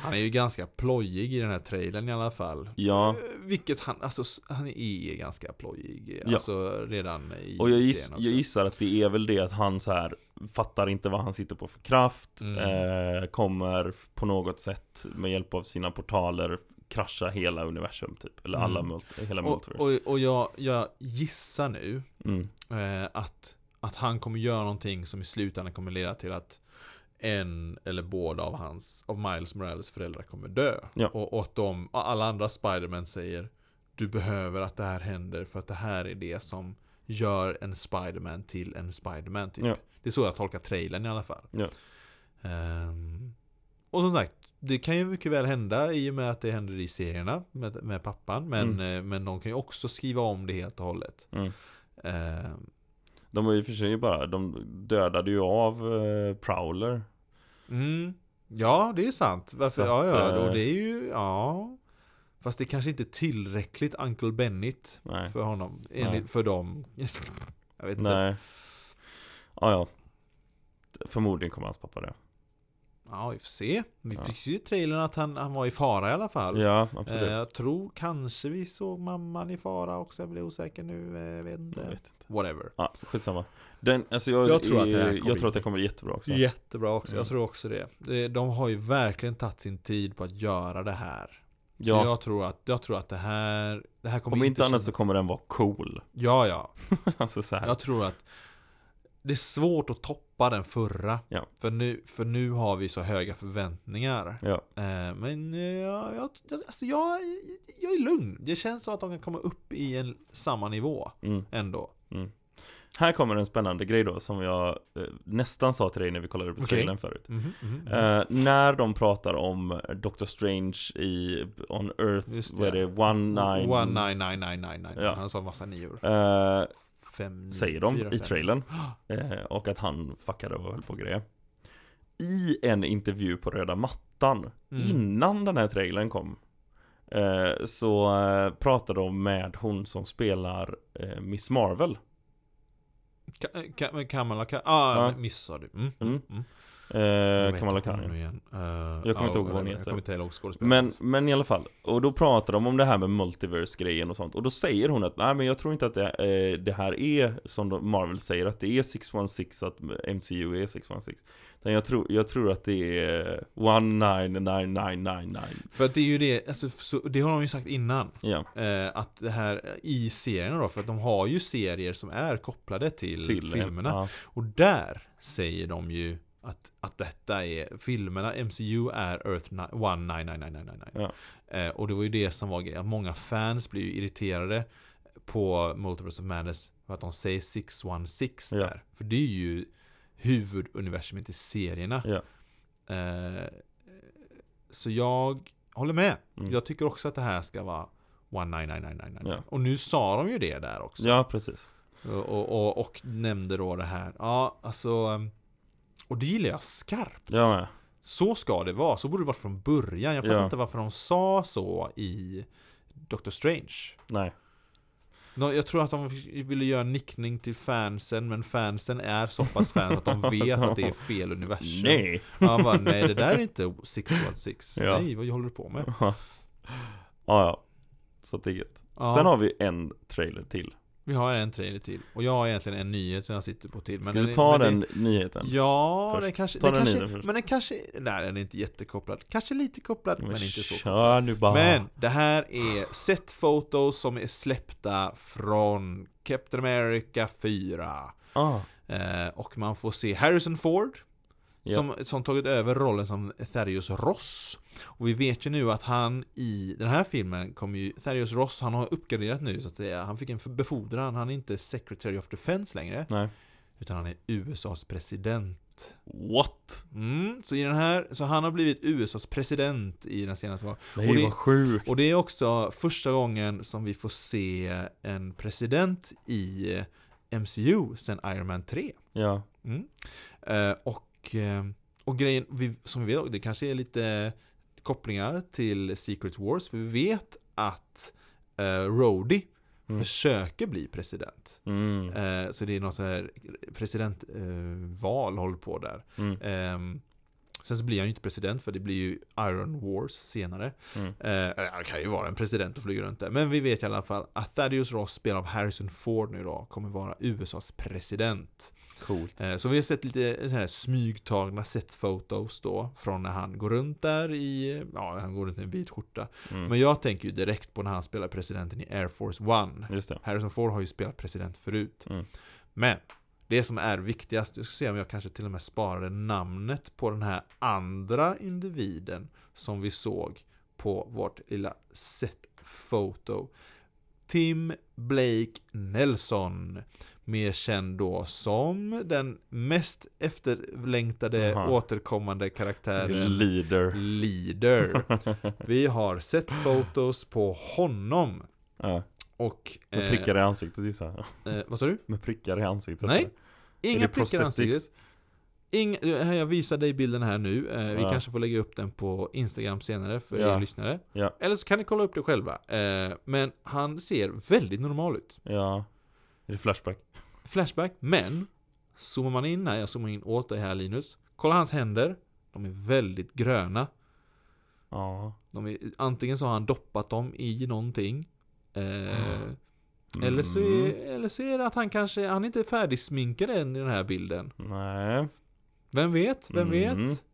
Han är ju ganska plojig i den här trailern i alla fall. Ja, Vilket han, alltså han är ganska plojig. Ja. Alltså redan i och jag, giss, jag gissar att det är väl det att han så här Fattar inte vad han sitter på för kraft Mm. eh, Kommer på något sätt med hjälp av sina portaler Krascha hela universum typ Eller alla Mm. mult- hela Och, multiverse och, och jag, jag gissar nu mm. eh, att, att han kommer göra någonting som i slutändan kommer leda till att en eller båda av hans, av Miles Morales föräldrar kommer dö. Ja. Och, och att de, alla andra Spiderman säger Du behöver att det här händer för att det här är det som gör en Spiderman till en Spiderman typ. Ja. Det är så jag tolkar trailern i alla fall. Ja. Ehm, och som sagt, det kan ju mycket väl hända i och med att det händer i serierna med, med pappan. Men, eh, men de kan ju också skriva om det helt och hållet. Mm. Ehm, De var ju för sig bara, de dödade ju av eh, Prowler Mm. Ja, det är sant. Varför? Så ja, ja, att, eh, och det är ju, ja. Fast det kanske inte är tillräckligt Uncle Bennett Nej, för honom. Nej. Enligt, för dem. Jag vet inte. nej Ja, ja Förmodligen kommer hans pappa det Ja, vi får se. Vi Ja. fick se i trailern att han, han var i fara i alla fall. Ja, Eh, absolut. jag tror kanske vi såg mamman i fara också, jag blir osäker nu, eh, jag vet inte. Jag vet inte. Whatever. Ja, skitsamma. Den, alltså jag, Jag tror att det här jag tror att det kommer jättebra också. Jättebra också, Mm. jag tror också det. De har ju verkligen tagit sin tid på att göra det här. Så Ja, jag tror att, jag tror att det här, det här kommer om inte annat kännas- så kommer den vara cool. Ja, ja. alltså så här. Jag tror att det är svårt att toppa den förra. Ja. För, nu, för nu har vi så höga förväntningar. Ja, Eh, men eh, jag, jag, alltså jag, jag är lugn. Det känns som att de kan komma upp i en samma nivå mm. ändå. Här kommer en spännande grej då som jag eh, nästan sa till dig när vi kollade på trailern förut. Mhm, mhm, mhm. Eh, när de pratar om Doctor Strange i On Earth, Just vad är det. det? One nine, One nine nine nine nine nine. Ja. Han sa massa nior. Fem, säger de fyra, i trailern. Eh, och att han fuckade och höll på grejer. I en intervju på röda mattan, Mm. innan den här trailern kom, eh, så eh, pratade de med hon som spelar Miss Marvel. Ka- Kamala ah, Ja. miss sa du. Mm. Mm. Eh, Kamala Khan ja. Eh, Jag kommer inte ihåg vad hon heter. Jag kommer inte ihåg. Men, men i alla fall, och då pratar de om det här med multiverse-grejen och sånt Och då säger hon att nej men jag tror inte att det, eh, det här är som Marvel säger Att det är 616, att MCU är 616 Utan jag tror, jag tror att det är 199999 För att det är ju det, alltså, så, det har de ju sagt innan. Ja, Eh, att det här i serierna då, för att de har ju serier som är kopplade till, till filmerna. ja, Och där säger de ju att, att detta är, filmerna, MCU är Earth 199999. Ja. Eh, och det var ju det som var grejen, många fans blir ju irriterade på Multiverse of Madness för att de säger 616 Ja. där. För det är ju huvuduniversumet i serierna. Ja. Eh, så jag håller med. Mm. Jag tycker också att det här ska vara 199999. Ja. Och nu sa de ju det där också. ja precis Och, och, och, och nämnde då det här. Ja, alltså. Och det gillar jag skarpt. Jag med Så ska det vara. Så borde det vara från början. Jag fattar Ja. inte varför de sa så i Doctor Strange. Nej, Jag tror att de ville göra en nickning till fansen, men fansen är så pass fans att de vet att det är fel universum. nej Ja, bara, nej det där är inte 616. Ja. Nej, vad håller du på med? Ja, ja Så det är gött Ja, Sen har vi en trailer till Vi har en trailer till. Och jag har egentligen en nyhet som jag sitter på till. Ska den vi är- ta men den nyheten? Ja, först? den kanske, Ta den den kanske först. men den kanske, nej den är inte jättekopplad. Kanske lite kopplad, men, inte så kopplad. nu bara Men det här är set-fotos som är släppta från Captain America 4. ah, Eh, och man får se Harrison Ford, Ja. som, som tagit över rollen som Thaddeus Ross. Och vi vet ju nu att han i den här filmen kommer ju, Thaddeus Ross, han har uppgraderat nu så att säga. Han fick en befordran, han är inte Secretary of Defense längre. Nej Utan han är USAs president. What? Mm, så i den här, så han har blivit USAs president i den senaste valet. Nej Och det- vad sjukt Och det är också första gången som vi får se en president i MCU sen Iron Man 3. Ja, Mm. Eh, och, eh, och grejen, vi, som vi vet, det kanske är lite kopplingar till Secret Wars, för vi vet att eh, Rhodey Mm. försöker bli president. mm, Eh, så det är något så här presidentval eh, håller på där. mm, Ehm, sen så blir han ju inte president för det blir ju Iron Wars senare. mm. Eh, han kan ju vara en president och flyga runt där. Men vi vet i alla fall att Thaddeus Ross, spelad av Harrison Ford nu då, kommer vara USAs president. Coolt Eh, så vi har sett lite så här smygtagna setfotos då, från när han går runt där i, ja, han går runt i en vit skjorta. mm. Men jag tänker ju direkt på när han spelar presidenten i Air Force One. Just det Harrison Ford har ju spelat president förut. Mm. Men det som är viktigast, jag ska se om jag kanske till och med sparade namnet på den här andra individen som vi såg på vårt lilla set-foto. Tim Blake Nelson. Mer känd då som den mest efterlängtade Aha. återkommande karaktären Leader Leader. Vi har sett fotos på honom. Ja, Och... med eh, prickar i ansiktet gissar jag eh, vad sa du? Med prickar i ansiktet Nej, Inga prickar i ansiktet. Inga, eh, jag visar dig bilden här nu. Eh, Vi Ja. kanske får lägga upp den på Instagram senare för Ja. er lyssnare. Ja. Eller så kan ni kolla upp det själva. Eh, Men han ser väldigt normal ut. Ja Är det Flashback? Flashback, men zoomar man in här, jag zoomar in åt dig här Linus. Kolla hans händer. De är väldigt gröna. Ja. De är, antingen så har han doppat dem i någonting. Eh, Mm. eller, så är, eller så är det att han kanske, han är inte färdigsminkad än i den här bilden. Nej. Vem vet? Vem Mm. vet?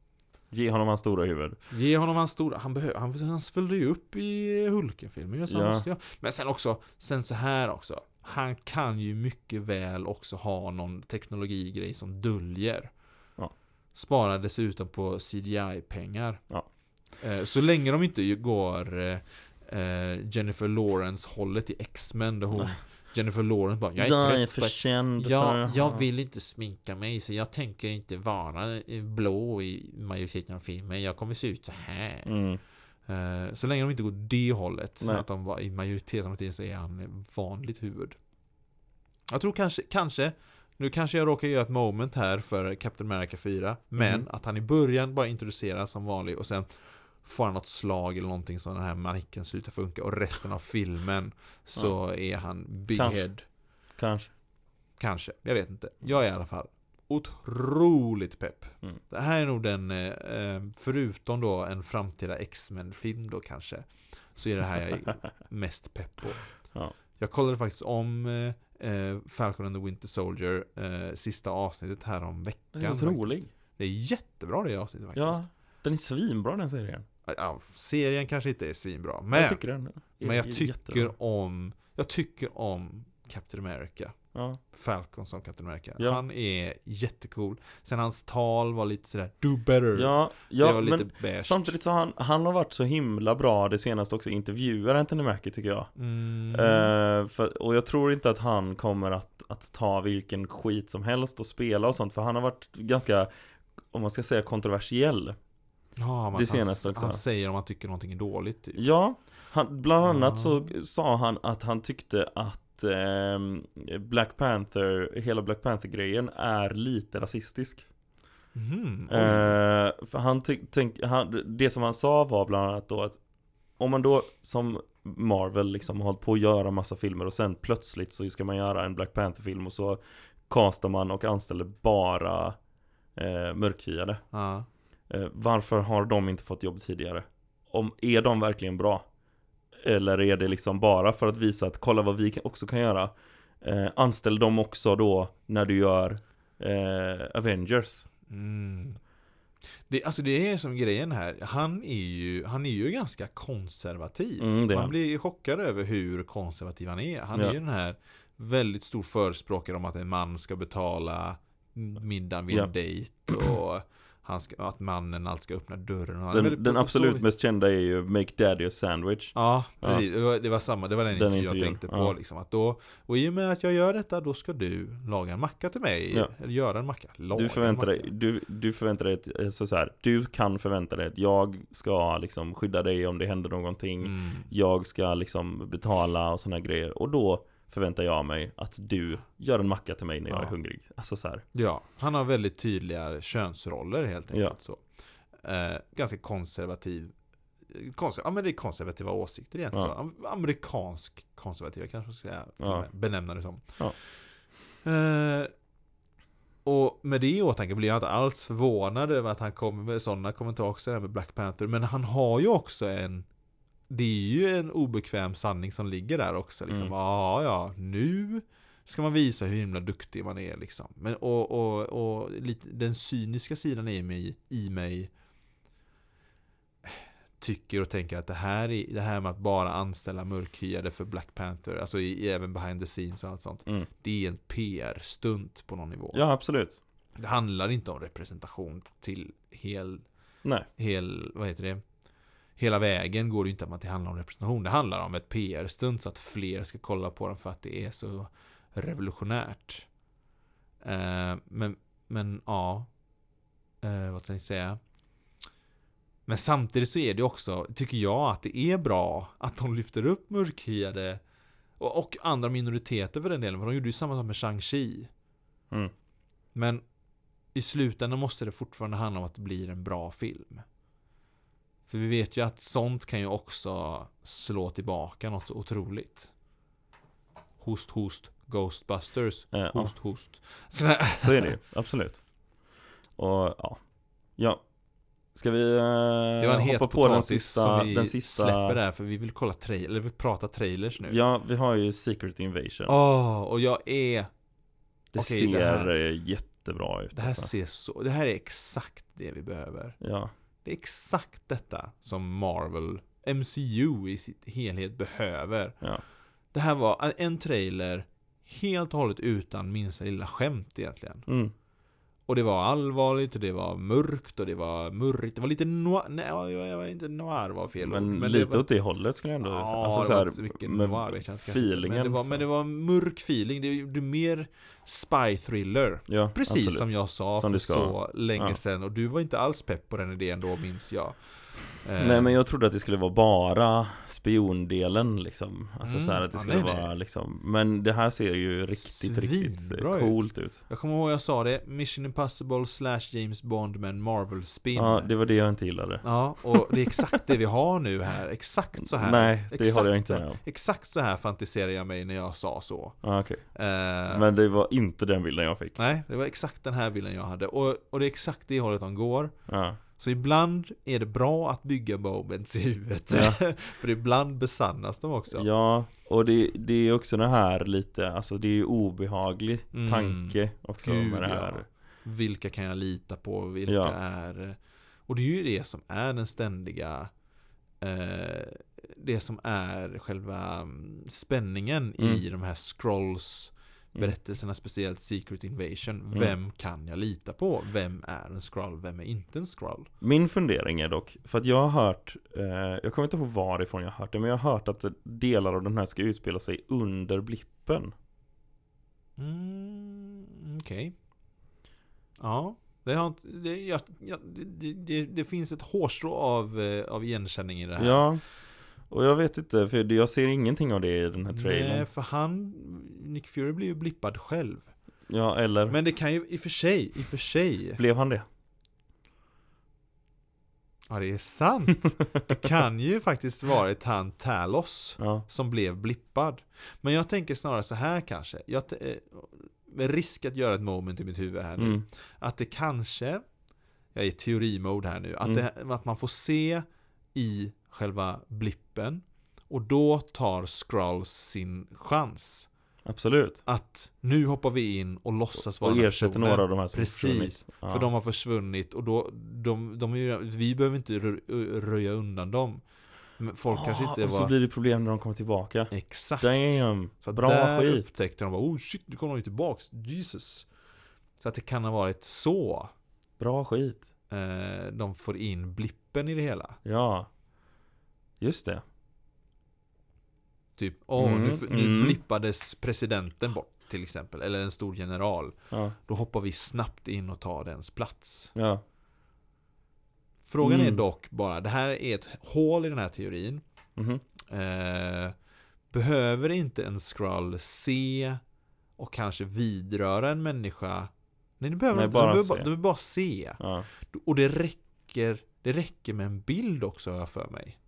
Ge honom hans stora huvud. Ge honom hans stora, han behöver, han, han följde ju upp i Hulken-filmen Ja. Men sen också, sen så här också. Han kan ju mycket väl också ha någon teknologigrej som döljer. Ja. Sparar dessutom på CGI-pengar. Ja. Eh, Så länge de inte går eh, eh, Jennifer Lawrence-hållet i X-Men där hon Jennifer Lawrence bara Jag är trött för på känd jag, för... jag vill inte sminka mig så jag tänker inte vara blå i majoriteten av filmen. Jag kommer se ut så här. Mm. Eh, Så länge de inte går det hållet, Nej. att de var i majoriteten av tiden så är han vanligt huvud. Jag tror kanske, kanske, nu kanske jag råkar göra ett moment här för Captain America 4, men Mhm. att han i början bara introduceras som vanlig och sen får han något slag eller någonting så den här manicken slutar funka och resten av filmen så är han big Kanske. head. Kanske. Kanske, jag vet inte. Jag är i alla fall otroligt pepp. Mm. Det här är nog den, eh, eh, förutom då en framtida X-Men-film då kanske, så är det här jag är mest pepp på. Ja. Jag kollade faktiskt om eh, Falcon and the Winter Soldier, sista avsnittet här om veckan. Den är otrolig. faktiskt. Det är jättebra det avsnittet faktiskt. Ja. Den är svinbra den serien. Ja, serien kanske inte är svinbra, jag men, tycker den. är men jag jättebra. tycker om, jag tycker om Captain America. Ja. Falcon som Captain America. Ja. Han är jättecool. Sen hans tal var lite sådär Do better. Ja, det ja var lite men beige. samtidigt så han, han har varit så himla bra det senaste också intervjuar Anthony Mackie tycker jag. Mm. Eh, för, och jag tror inte att han kommer att, att ta vilken skit som helst och spela och sånt för han har varit ganska, om man ska säga kontroversiell. ja, men det senaste han, också. han säger om han tycker någonting är dåligt. Typ. Ja, han, bland annat så Ah. sa han att han tyckte att ehm, Black Panther, hela Black Panther-grejen är lite rasistisk. Oj. Eh, för han tänk, han, det som han sa var bland annat då att om man då som Marvel liksom har hållit på att göra massa filmer och sen plötsligt så ska man göra en Black Panther-film och så castar man och anställer bara eh, mörkhyade. ja. Eh, varför har de inte fått jobb tidigare? Om, är de verkligen bra? Eller är det liksom bara för att visa att kolla vad vi också kan göra? Eh, anställ dem också då när du gör eh, Avengers. Mm. Det, alltså det är som grejen här, han är ju, han är ju ganska konservativ. Mm, Man blir ju chockad över hur konservativ han är. Han Ja. är ju den här väldigt stor förespråkare om att en man ska betala middagen vid Ja. en dejt och han ska, att mannen alltid ska öppna dörren. Och Den, väldigt den absolut så- mest kända är ju Make Daddy a Sandwich. Ja, Ja. precis. Det, var, det var samma, det var den, Den intervjun jag tänkte på ja. liksom. Att då, och i och med att jag gör detta, då ska du laga en macka till mig. Ja. Eller göra en macka. Laga Du förväntar macka. dig, du, du förväntar dig ett, så, så här, du kan förvänta dig att jag ska liksom skydda dig om det händer någonting. Mm. Jag ska liksom betala och sådana grejer. Och då förväntar jag mig att du gör en macka till mig när jag Ja. är hungrig. Alltså så här. Ja, han har väldigt tydliga könsroller helt enkelt. Ja. Så. Eh, ganska konservativ. Konser ja men det är konservativa åsikter egentligen. Ja. Am- Amerikansk konservativa kanske man ska till Ja. Benämna det som. Ja. Eh, och med det i åtanke blir jag inte alls förvånad över att han kommer med sådana kommentarer också med Black Panther. Men han har ju också en det är ju en obekväm sanning som ligger där också. Liksom. Mm. Ja, ja, nu ska man visa hur himla duktig man är. Liksom. Men, och, och, och lite, den cyniska sidan i mig, i mig tycker och tänker att det här, är, det här med att bara anställa mörkhyade för Black Panther, alltså i, även behind the scenes och allt sånt, Mm. det är en PR-stunt på någon nivå. Ja, absolut. Det handlar inte om representation till hel, Nej. hel, vad heter det? Hela vägen går det inte om att det handlar om representation. Det handlar om ett PR-stunt så att fler ska kolla på den för att det är så revolutionärt. Eh, men, men ja. Eh, vad tänkte jag säga? Men samtidigt så är det också, tycker jag, att det är bra att de lyfter upp mörkhyade och, och andra minoriteter för den delen. För de gjorde ju samma sak med Shang-Chi. Mm. Men i slutändan måste det fortfarande handla om att det blir en bra film. För vi vet ju att sånt kan ju också slå tillbaka något otroligt. Host, host, Ghostbusters. Eh, ja, Host, host. Sådär. så är det ju. Absolut. Och ja. Ja. Ska vi uh, Det var en hoppa på den sista, som vi den sista släpper där för vi vill kolla trailer, eller vi pratar trailers nu. Ja, vi har ju Secret Invasion Åh, och jag är... Det okej, ser det här- eh, jättebra ut Det här alltså. ser så... Det här är exakt det vi behöver. Ja, Det är exakt detta som Marvel, MCU i sitt helhet behöver. ja, Det här var en trailer helt och hållet utan minsta lilla skämt egentligen. mm. Och det var allvarligt och det var mörkt och det var murrigt. Det var lite noir, nej jag var inte noir var fel Men, det lite var, åt det hållet skulle jag ändå säga Ja, Alltså det så var så mycket noir, kanske feelingen Men det, var, men det var mörk feeling, det det är mer spy thriller. Ja, Precis absolut. som jag sa Som för det så länge Ja. sedan och du var inte alls pepp på den idén då minns jag. Eh, Nej men jag trodde att det skulle vara bara spiondelen liksom Alltså Mm, så att det ja, skulle nej, vara liksom Men det här ser ju riktigt, riktigt Svinbra eh, ut. coolt ut Jag kommer ihåg jag sa det, Mission Impossible slash James Bond med en Marvel-spin. Ja, det var det jag inte gillade Ja, och det är exakt det vi har nu här. Exakt så här. Nej, det exakt, håller jag inte med om Exakt så här fantiserar jag mig när jag sa så. Ja, okej Eh, Men det var inte den bilden jag fick Nej, det var exakt den här bilden jag hade. Och, och det är exakt det hållet de går. Ja, Så ibland är det bra att bygga moments i huvudet. Ja. För ibland besannas de också. ja och det, det är också det här lite Alltså det är ju obehaglig Mm. tanke också Gud, med det här ja. Vilka kan jag lita på? Vilka Ja. är... Och det är ju det som är den ständiga eh, Det som är själva mm, spänningen i de här scrolls Mm. Berättelserna, speciellt Secret Invasion. Mm. Vem kan jag lita på? Vem är en scroll? Vem är inte en scroll? Min fundering är dock, för att jag har hört, eh, jag kommer inte ihåg varifrån jag har hört det, men jag har hört att delar av den här ska utspela sig under blippen. Mm, Okej. Ja. Det, har, det, jag, det, det finns ett hårstrå av, eh, av igenkänning i det här. Ja, och jag vet inte, för jag ser ingenting av det i den här trailern. Nej, för han, Nick Fury blir ju blippad själv. Ja, eller Men det kan ju i och för sig, i och för sig. blev han det? Ja, det är sant. Det kan ju faktiskt varit han Talos Ja, som blev blippad. Men jag tänker snarare så här kanske. Jag, t- eh, med risk att göra ett moment i mitt huvud här nu. mm, Att det kanske, jag är i teorimode här nu, att, Mm. det, att man får se i själva blippen och då tar Skrulls sin chans. absolut. Att nu hoppar vi in och låtsas vara Och ersätter personen. några av de här som Precis. Ja. För de har försvunnit och då, de, de ju, vi behöver inte rö- röja undan dem. Men folk kanske Ah, inte och så var... blir det problem när de kommer tillbaka. Exakt. Damn, Så bra där skit. upptäckte de bara, oh shit, nu kommer de tillbaks, Jesus. Så att det kan ha varit så Bra skit. eh, de får in blippen i det hela. Ja. Just det. Typ, åh, Mm, nu, nu mm. blippades presidenten bort till exempel, eller en stor general. Ja, Då hoppar vi snabbt in och tar dens plats. ja. Frågan Mm. är dock bara, det här är ett hål i den här teorin. Mhm. Eh, behöver inte en scroll se och kanske vidröra en människa? Nej, det behöver Nej, inte. bara de behöver, se. bara, bara se. Ja. Och det räcker, det räcker med en bild också har jag för mig.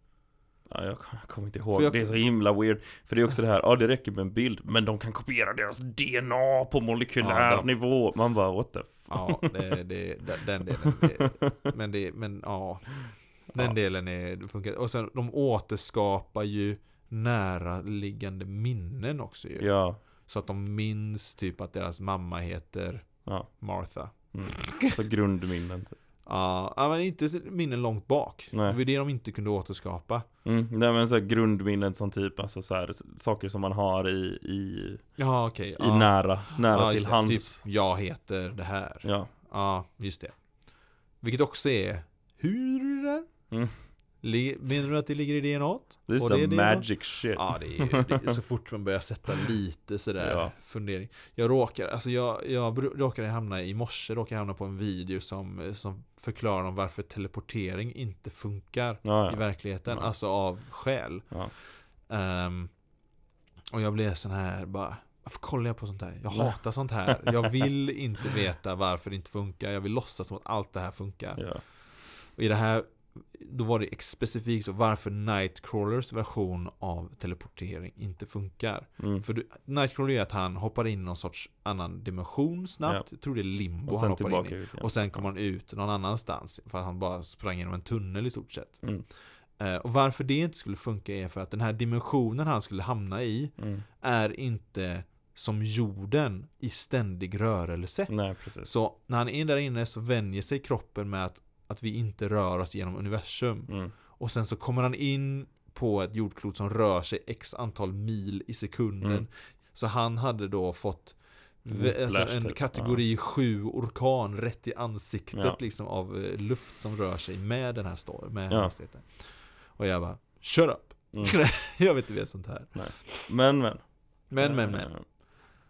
Ja, jag kommer inte ihåg. Jag- Det är så himla weird. För det är också det här, ja det räcker med en bild, men de kan kopiera deras DNA på molekylär Ja, de- nivå. Man bara, what the f- Ja, det, det, den- delen. Det, men det, men ja. Den Ja. delen är, funkar. Och sen de återskapar ju näraliggande minnen också ju. Ja, Så att de minns typ att deras mamma heter ja. Martha. Mm. Så grundminnen typ. Ja, men inte minnen långt bak. Nej. Det var det de inte kunde återskapa. Mm. Nej men så här grundminnen som typ, alltså så här, saker som man har i, i, Ja, okej. i ja. nära, nära ja, till det. hands. Typ, jag heter det här. Ja. Ja, just det. Vilket också är, hur är det där? Mm. Menar du att det ligger i DNA? Det är det magic shit. Ja, det är, det är så fort man börjar sätta lite sådär Ja. fundering. Jag råkar, alltså jag, jag råkade hamna i morse, råkade hamna på en video som, som förklarar om varför teleportering inte funkar Ja, i ja. verkligheten, Ja. alltså av skäl. Ehm, och jag blev sån här bara varför kollar jag på sånt här? Jag hatar sånt här. Jag vill inte veta varför det inte funkar. Jag vill låtsas som att allt det här funkar. Och i det här då var det specifikt så varför Nightcrawlers version av teleportering inte funkar. Mm. För du, Nightcrawler är att han hoppar in i någon sorts annan dimension snabbt. Jag tror det är limbo han hoppar in i. ut igen. Och sen kommer han ut någon annanstans. För att han bara sprang genom en tunnel i stort sett. Mm. Eh, och varför det inte skulle funka är för att den här dimensionen han skulle hamna i Mm. är inte som jorden i ständig rörelse. Nej. Så när han är där inne så vänjer sig kroppen med att, att vi inte rör oss genom universum. Mm. Och sen så kommer han in på ett jordklot som rör sig x antal mil i sekunden. Mm. Så han hade då fått alltså en typ. kategori 7 orkan rätt i ansiktet Ja. liksom av eh, luft som rör sig med den här stormen, med Ja. hastigheten. Och jag bara, shut up! Mm. jag vet inte vet sånt här. Men, men. Men, men, men. Eh,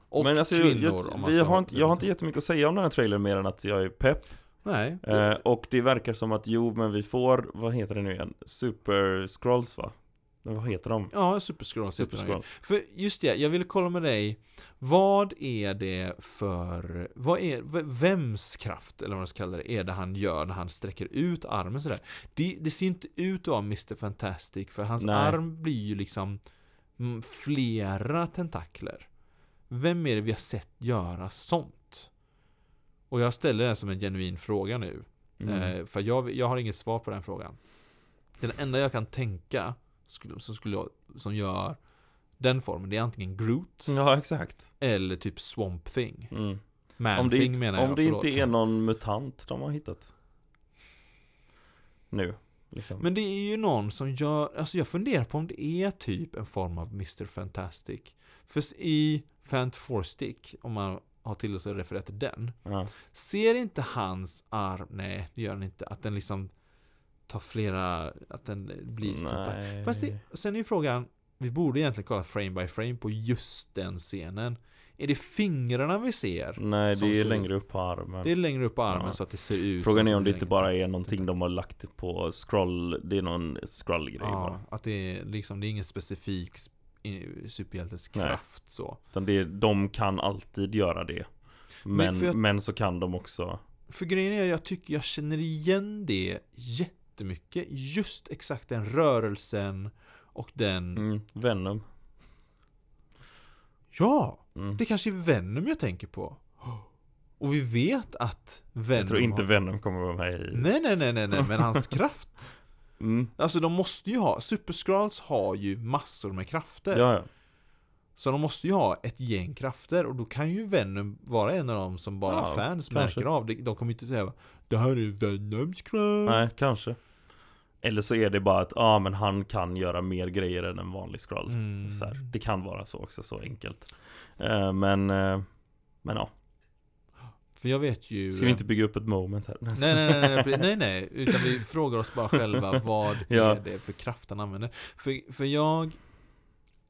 Och men alltså, kvinnor jag, om man vi har ha- inte, jag har inte jättemycket att säga om den här trailern mer än att jag är pepp. Nej. Eh, och det verkar som att jo, men vi får, vad heter det nu igen? Super Scrolls va? Vad heter de? Ja, Super Scrolls. Super. Scrolls. För just det, jag ville kolla med dig. Vad är det för, vad är, vems kraft, eller vad man ska kalla det, är det han gör när han sträcker ut armen sådär? Det, det ser inte ut att vara Mr. Fantastic, för hans Nej. arm blir ju liksom mm, flera tentakler. Vem är det vi har sett göra sånt? Och jag ställer den som en genuin fråga nu. Mm. Eh, för jag, jag har inget svar på den frågan. Den enda jag kan tänka skulle, som, skulle, jag- som gör den formen, det är antingen Groot Ja, exakt. eller typ Swamp Thing. Mm. Man Om det, Thing menar jag, om det förlåt. inte är någon mutant de har hittat. Nu. Liksom. Men det är ju någon som gör, alltså jag funderar på om det är typ en form av Mr. Fantastic. För i Fant Four Stick, om man har tillåtelse att referera till den, ja. ser inte hans arm, nej det gör den inte, att den liksom tar flera, att den blir Nej. Fast det, sen är ju frågan, vi borde egentligen kolla frame by frame på just den scenen. Är det fingrarna vi ser? Nej, det ser är ut- längre upp på armen. Det är längre upp på armen Ja. så att det ser ut Frågan är om det inte bara är någonting de har lagt på scroll, det är någon scroll-grej Ja, bara. att det är liksom, det är ingen specifik superhjältes Nej. kraft så. Utan det de kan alltid göra det. Men, för jag- men så kan de också För grejen är, jag tycker jag känner igen det jättemycket. Just exakt den rörelsen och den... mm, Venom. Ja! Mm. Det kanske är Venom jag tänker på. Och vi vet att Venom Jag tror inte har... Venom kommer vara med i... Nej, nej, nej, nej, nej, men hans kraft. Mm. Alltså de måste ju ha, Super Skrulls har ju massor med krafter. Ja, ja. Så de måste ju ha ett gäng krafter och då kan ju Venom vara en av dem som bara Ja, fans kanske. märker av. De, de kommer inte säga Det här är Venoms kraft. Nej, kanske. Eller så är det bara att, ah, men han kan göra mer grejer än en vanlig scroll. Mm. Så här, det kan vara så också, så enkelt. Eh, men, eh, men ja. För jag vet ju Ska vi inte bygga upp ett moment här? Nej nej nej, nej, nej, nej, utan vi frågar oss bara själva vad Ja. är det för kraft han använder. För, för jag,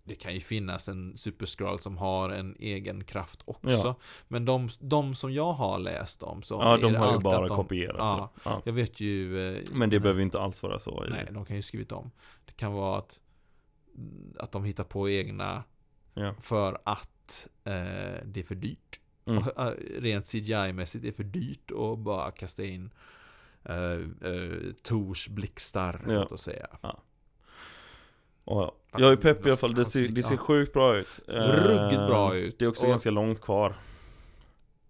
det kan ju finnas en Super Skrull som har en egen kraft också. Ja. Men de, de som jag har läst om så Ja, de har ju bara de, kopierat ja. Ja. Jag vet ju eh, Men det behöver inte alls vara så. Nej, de kan ju skrivit om. Det kan vara att, att de hittar på egna för att eh, det är för dyrt. Mm. Eh, rent CGI-mässigt är för dyrt att bara kasta in eh, eh, Tors blixtar, Ja. oss säga. Och, ja. Jag är pepp i alla fall, det ser, det ser ja. sjukt bra ut. Ruggigt bra ut. Det är också Och- ganska långt kvar.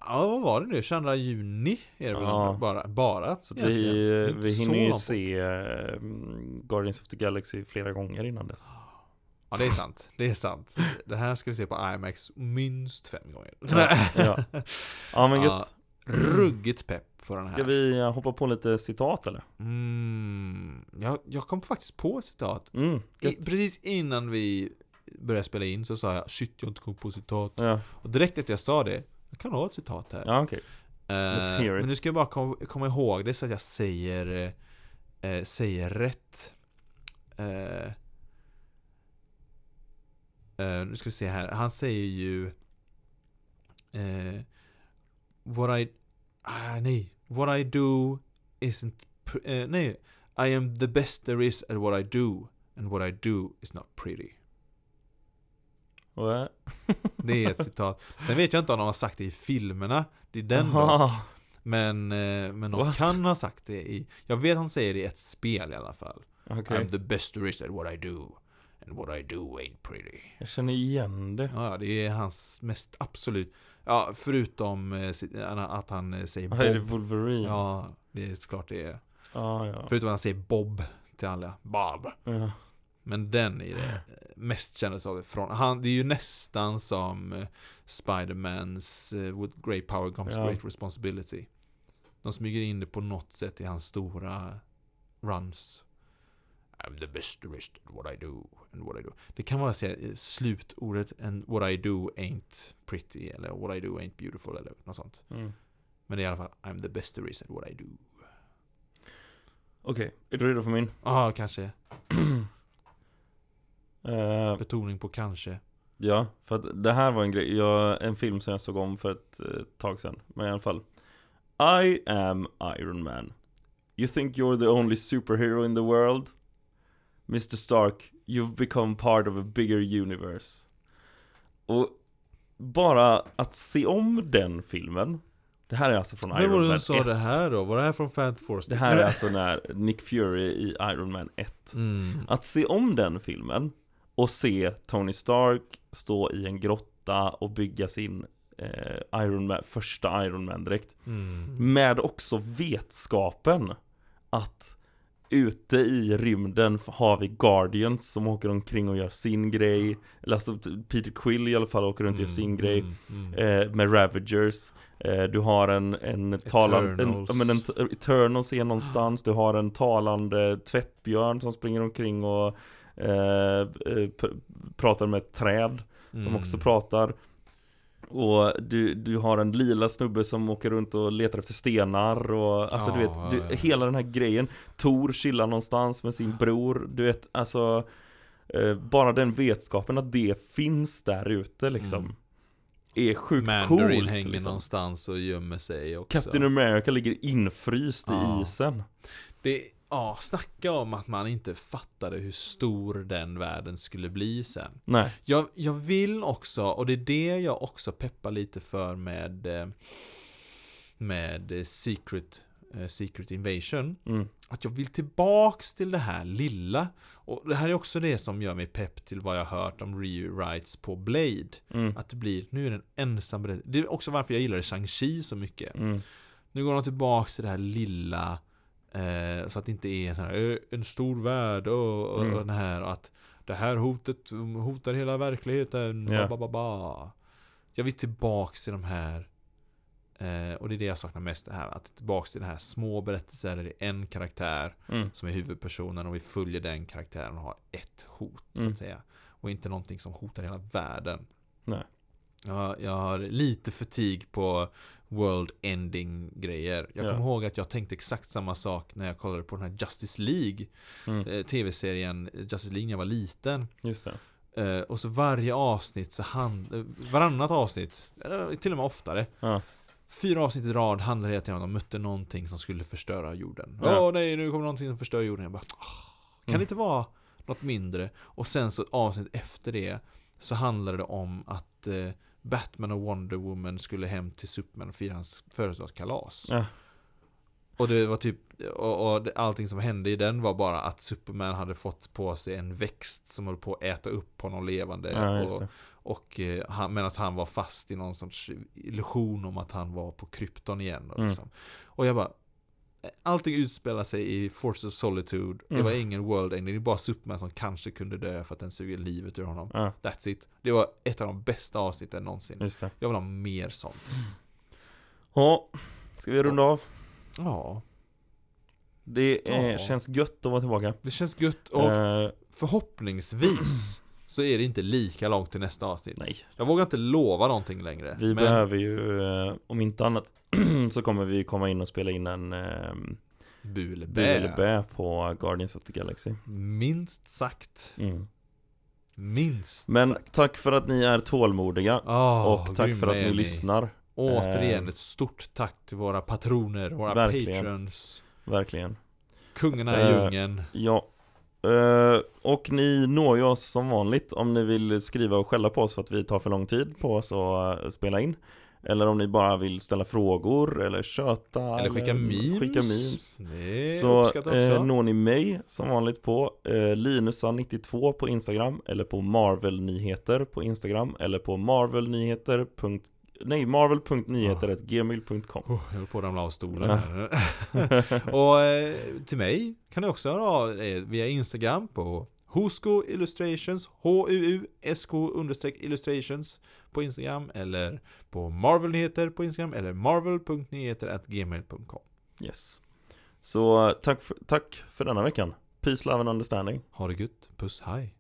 Ja, vad var det nu? 22 juni är det väl Ja. bara? bara Så att vi, vi hinner ju se Guardians of the Galaxy flera gånger innan dess. Ja, det är sant. Det är sant. Det här ska vi se på IMAX minst fem gånger. Ja, ja. ja men Ja. gött. Ruggigt pepp på den här. Ska vi eh, hoppa på lite citat eller? Mm, jag, jag kom faktiskt på ett citat. Mm, I, precis innan vi började spela in så sa jag shit jag har inte kommit på citat. Ja, Och direkt efter jag sa det, jag kan ha ett citat här. ja okej. Eh, let's hear it. men nu ska jag bara kom, komma ihåg det så att jag säger, eh, säger rätt. Eh, eh, nu ska vi se här, han säger ju eh, What I, ah, nej, what I do isn't, eh, nej, I am the best there is at what I do and what I do is not pretty. Det är ett citat. Sen vet jag inte om de har sagt det i filmerna. Det är den dock. Men, men de What? kan ha sagt det i, jag vet han säger det i ett spel i alla fall. Okej, I'm the best there is at what I do. And what I do ain't pretty. jag känner igen det Ja, det är hans mest absolut, ja förutom eh, att han eh, säger Vad är det Bob. Wolverine? Ja, det är klart det är. ah, ja. Förutom att han säger Bob till alla. Bob. ja. Men den är det mest kända saken från. Han, det är ju nästan som eh, Spidermans uh, With great power comes Ja. great responsibility. De smyger in det på något sätt i hans stora runs. I'm the best is at what I do and what I do. Det kan vara säga eh, slutordet and what I do ain't pretty eller what I do ain't beautiful eller något sånt. Mm. Men det är i alla fall I'm the best is at what I do. Okej, är du redo för min? Ja, ah, kanske. Eh, Betoning på kanske. ja, för att det här var en grej, jag, en film som jag såg om för ett eh, tag sedan Men i alla fall I am Iron Man You think you're the only superhero in the world? Mr Stark, you've become part of a bigger universe Och bara att se om den filmen Det här är alltså från Vem var Iron det Man som sa 1 det här då? Var det här från Fant Force? Det här är alltså när Nick Fury i Iron Man 1 Mm. Att se om den filmen och se Tony Stark stå i en grotta och bygga sin eh, Iron Man, första Iron Man direkt Mm. Med också vetskapen att ute i rymden har vi Guardians som åker omkring och gör sin grej Eller alltså Peter Quill i alla fall åker runt och gör sin grej Mm. Mm. eh, Med Ravagers eh, Du har en, en talande, en, men en Eternals är någonstans Du har en talande tvättbjörn som springer omkring och eh, eh, Pratar med ett träd som Mm. också pratar och du, du har en lila snubbe som åker runt och letar efter stenar och alltså du vet, du, hela den här grejen Tor chillar någonstans med sin bror, du vet alltså eh, Bara den vetskapen att det finns där ute liksom Mm. Är sjukt Mandarin coolt hänger liksom. någonstans och gömmer sig också. Captain America ligger infryst i isen Det, ja, snacka om att man inte fattade hur stor den världen skulle bli sen. Nej, Jag, jag vill också, och det är det jag också peppar lite för med eh, Med eh, Secret, eh, Secret Invasion mm. Att jag vill tillbaks till det här lilla Och det här är också det som gör mig pepp till vad jag har hört om rewrites på Blade Mm. Att det blir, nu är det en ensam berättelse Det är också varför jag gillar Shang-Chi så mycket Mm. Nu går de tillbaks till det här lilla eh, Så att det inte är här, eh, en stor värld och, och, Mm. och den här att Det här hotet hotar hela verkligheten Ja. ba, ba, ba, ba. Jag vill tillbaks till de här eh, Och det är det jag saknar mest det här Att tillbaks till de här små berättelser där det är en karaktär Mm. Som är huvudpersonen och vi följer den karaktären och har ett hot så Mm. att säga Och inte någonting som hotar hela världen Nej. Jag, jag har lite fatig på world ending grejer. Jag Ja. kommer ihåg att jag tänkte exakt samma sak när jag kollade på den här Justice League Mm. eh, Tv-serien Justice League när jag var liten. Just det Eh, och så varje avsnitt så hand, eh, Varannat avsnitt, eller till och med oftare. Ja. Fyra avsnitt i rad handlade hela tiden om att de mötte någonting som skulle förstöra jorden. Åh Ja. nej, nu kommer någonting som förstör jorden. Jag bara, "Åh, kan Mm. det inte vara något mindre? Och sen så avsnitt efter det så handlade det om att eh, Batman och Wonder Woman skulle hem till Superman och fira hans födelsedagskalas. Ja. Och det var typ, och, och allting som hände i den var bara att Superman hade fått på sig en växt som höll på att äta upp honom levande. Ja, och och eh, han, medan han var fast i någon sorts illusion om att han var på krypton igen. Och, Mm. liksom. och jag bara Allting utspelar sig i Force of Solitude. Det Mm. var ingen world ending Det är bara Superman som kanske kunde dö för att den suger livet ur honom. Ja, That's it. Det var ett av de bästa avsnitten någonsin. Jag vill ha mer sånt. Ja, ska vi runda av? Ja. Det är, Ja. känns gött att vara tillbaka. Det känns gött och Eh, förhoppningsvis Så är det inte lika långt till nästa avsnitt. Nej, Jag vågar inte lova någonting längre vi men behöver ju, eh, om inte annat Så kommer vi komma in och spela in en eh, Bu eller Bu eller bä bä på Guardians of the Galaxy. Minst sagt. Mm. Minst Men sagt. tack för att ni är tålmodiga. Åh, Och tack för att ni lyssnar. Återigen Eh, ett stort tack till våra patroner, våra verkligen. patrons. Verkligen. Kungarna i Eh, djungeln. Ja Och ni når ju oss som vanligt om ni vill skriva och skälla på oss för att vi tar för lång tid på oss att eh, spela in Eller om ni bara vill ställa frågor eller köta Eller skicka memes. skicka memes. Så eh, når ni mig som vanligt på eh, Linusa92 på Instagram eller på Marvel-nyheter på Instagram eller på marvelnyheter. Nej, marvel.nyheter.gmail.com Oh, jag höll på att ramla av stolen här. och eh, till mig kan ni också höra av er via Instagram på Husko Illustrations, H-U-U-S-K illustrations på Instagram eller på Marvel-nyheter på Instagram eller marvel.nyheter.gmail.com Yes. Så tack för, tack för denna veckan. Peace, love and understanding. Ha det gött, puss, hej!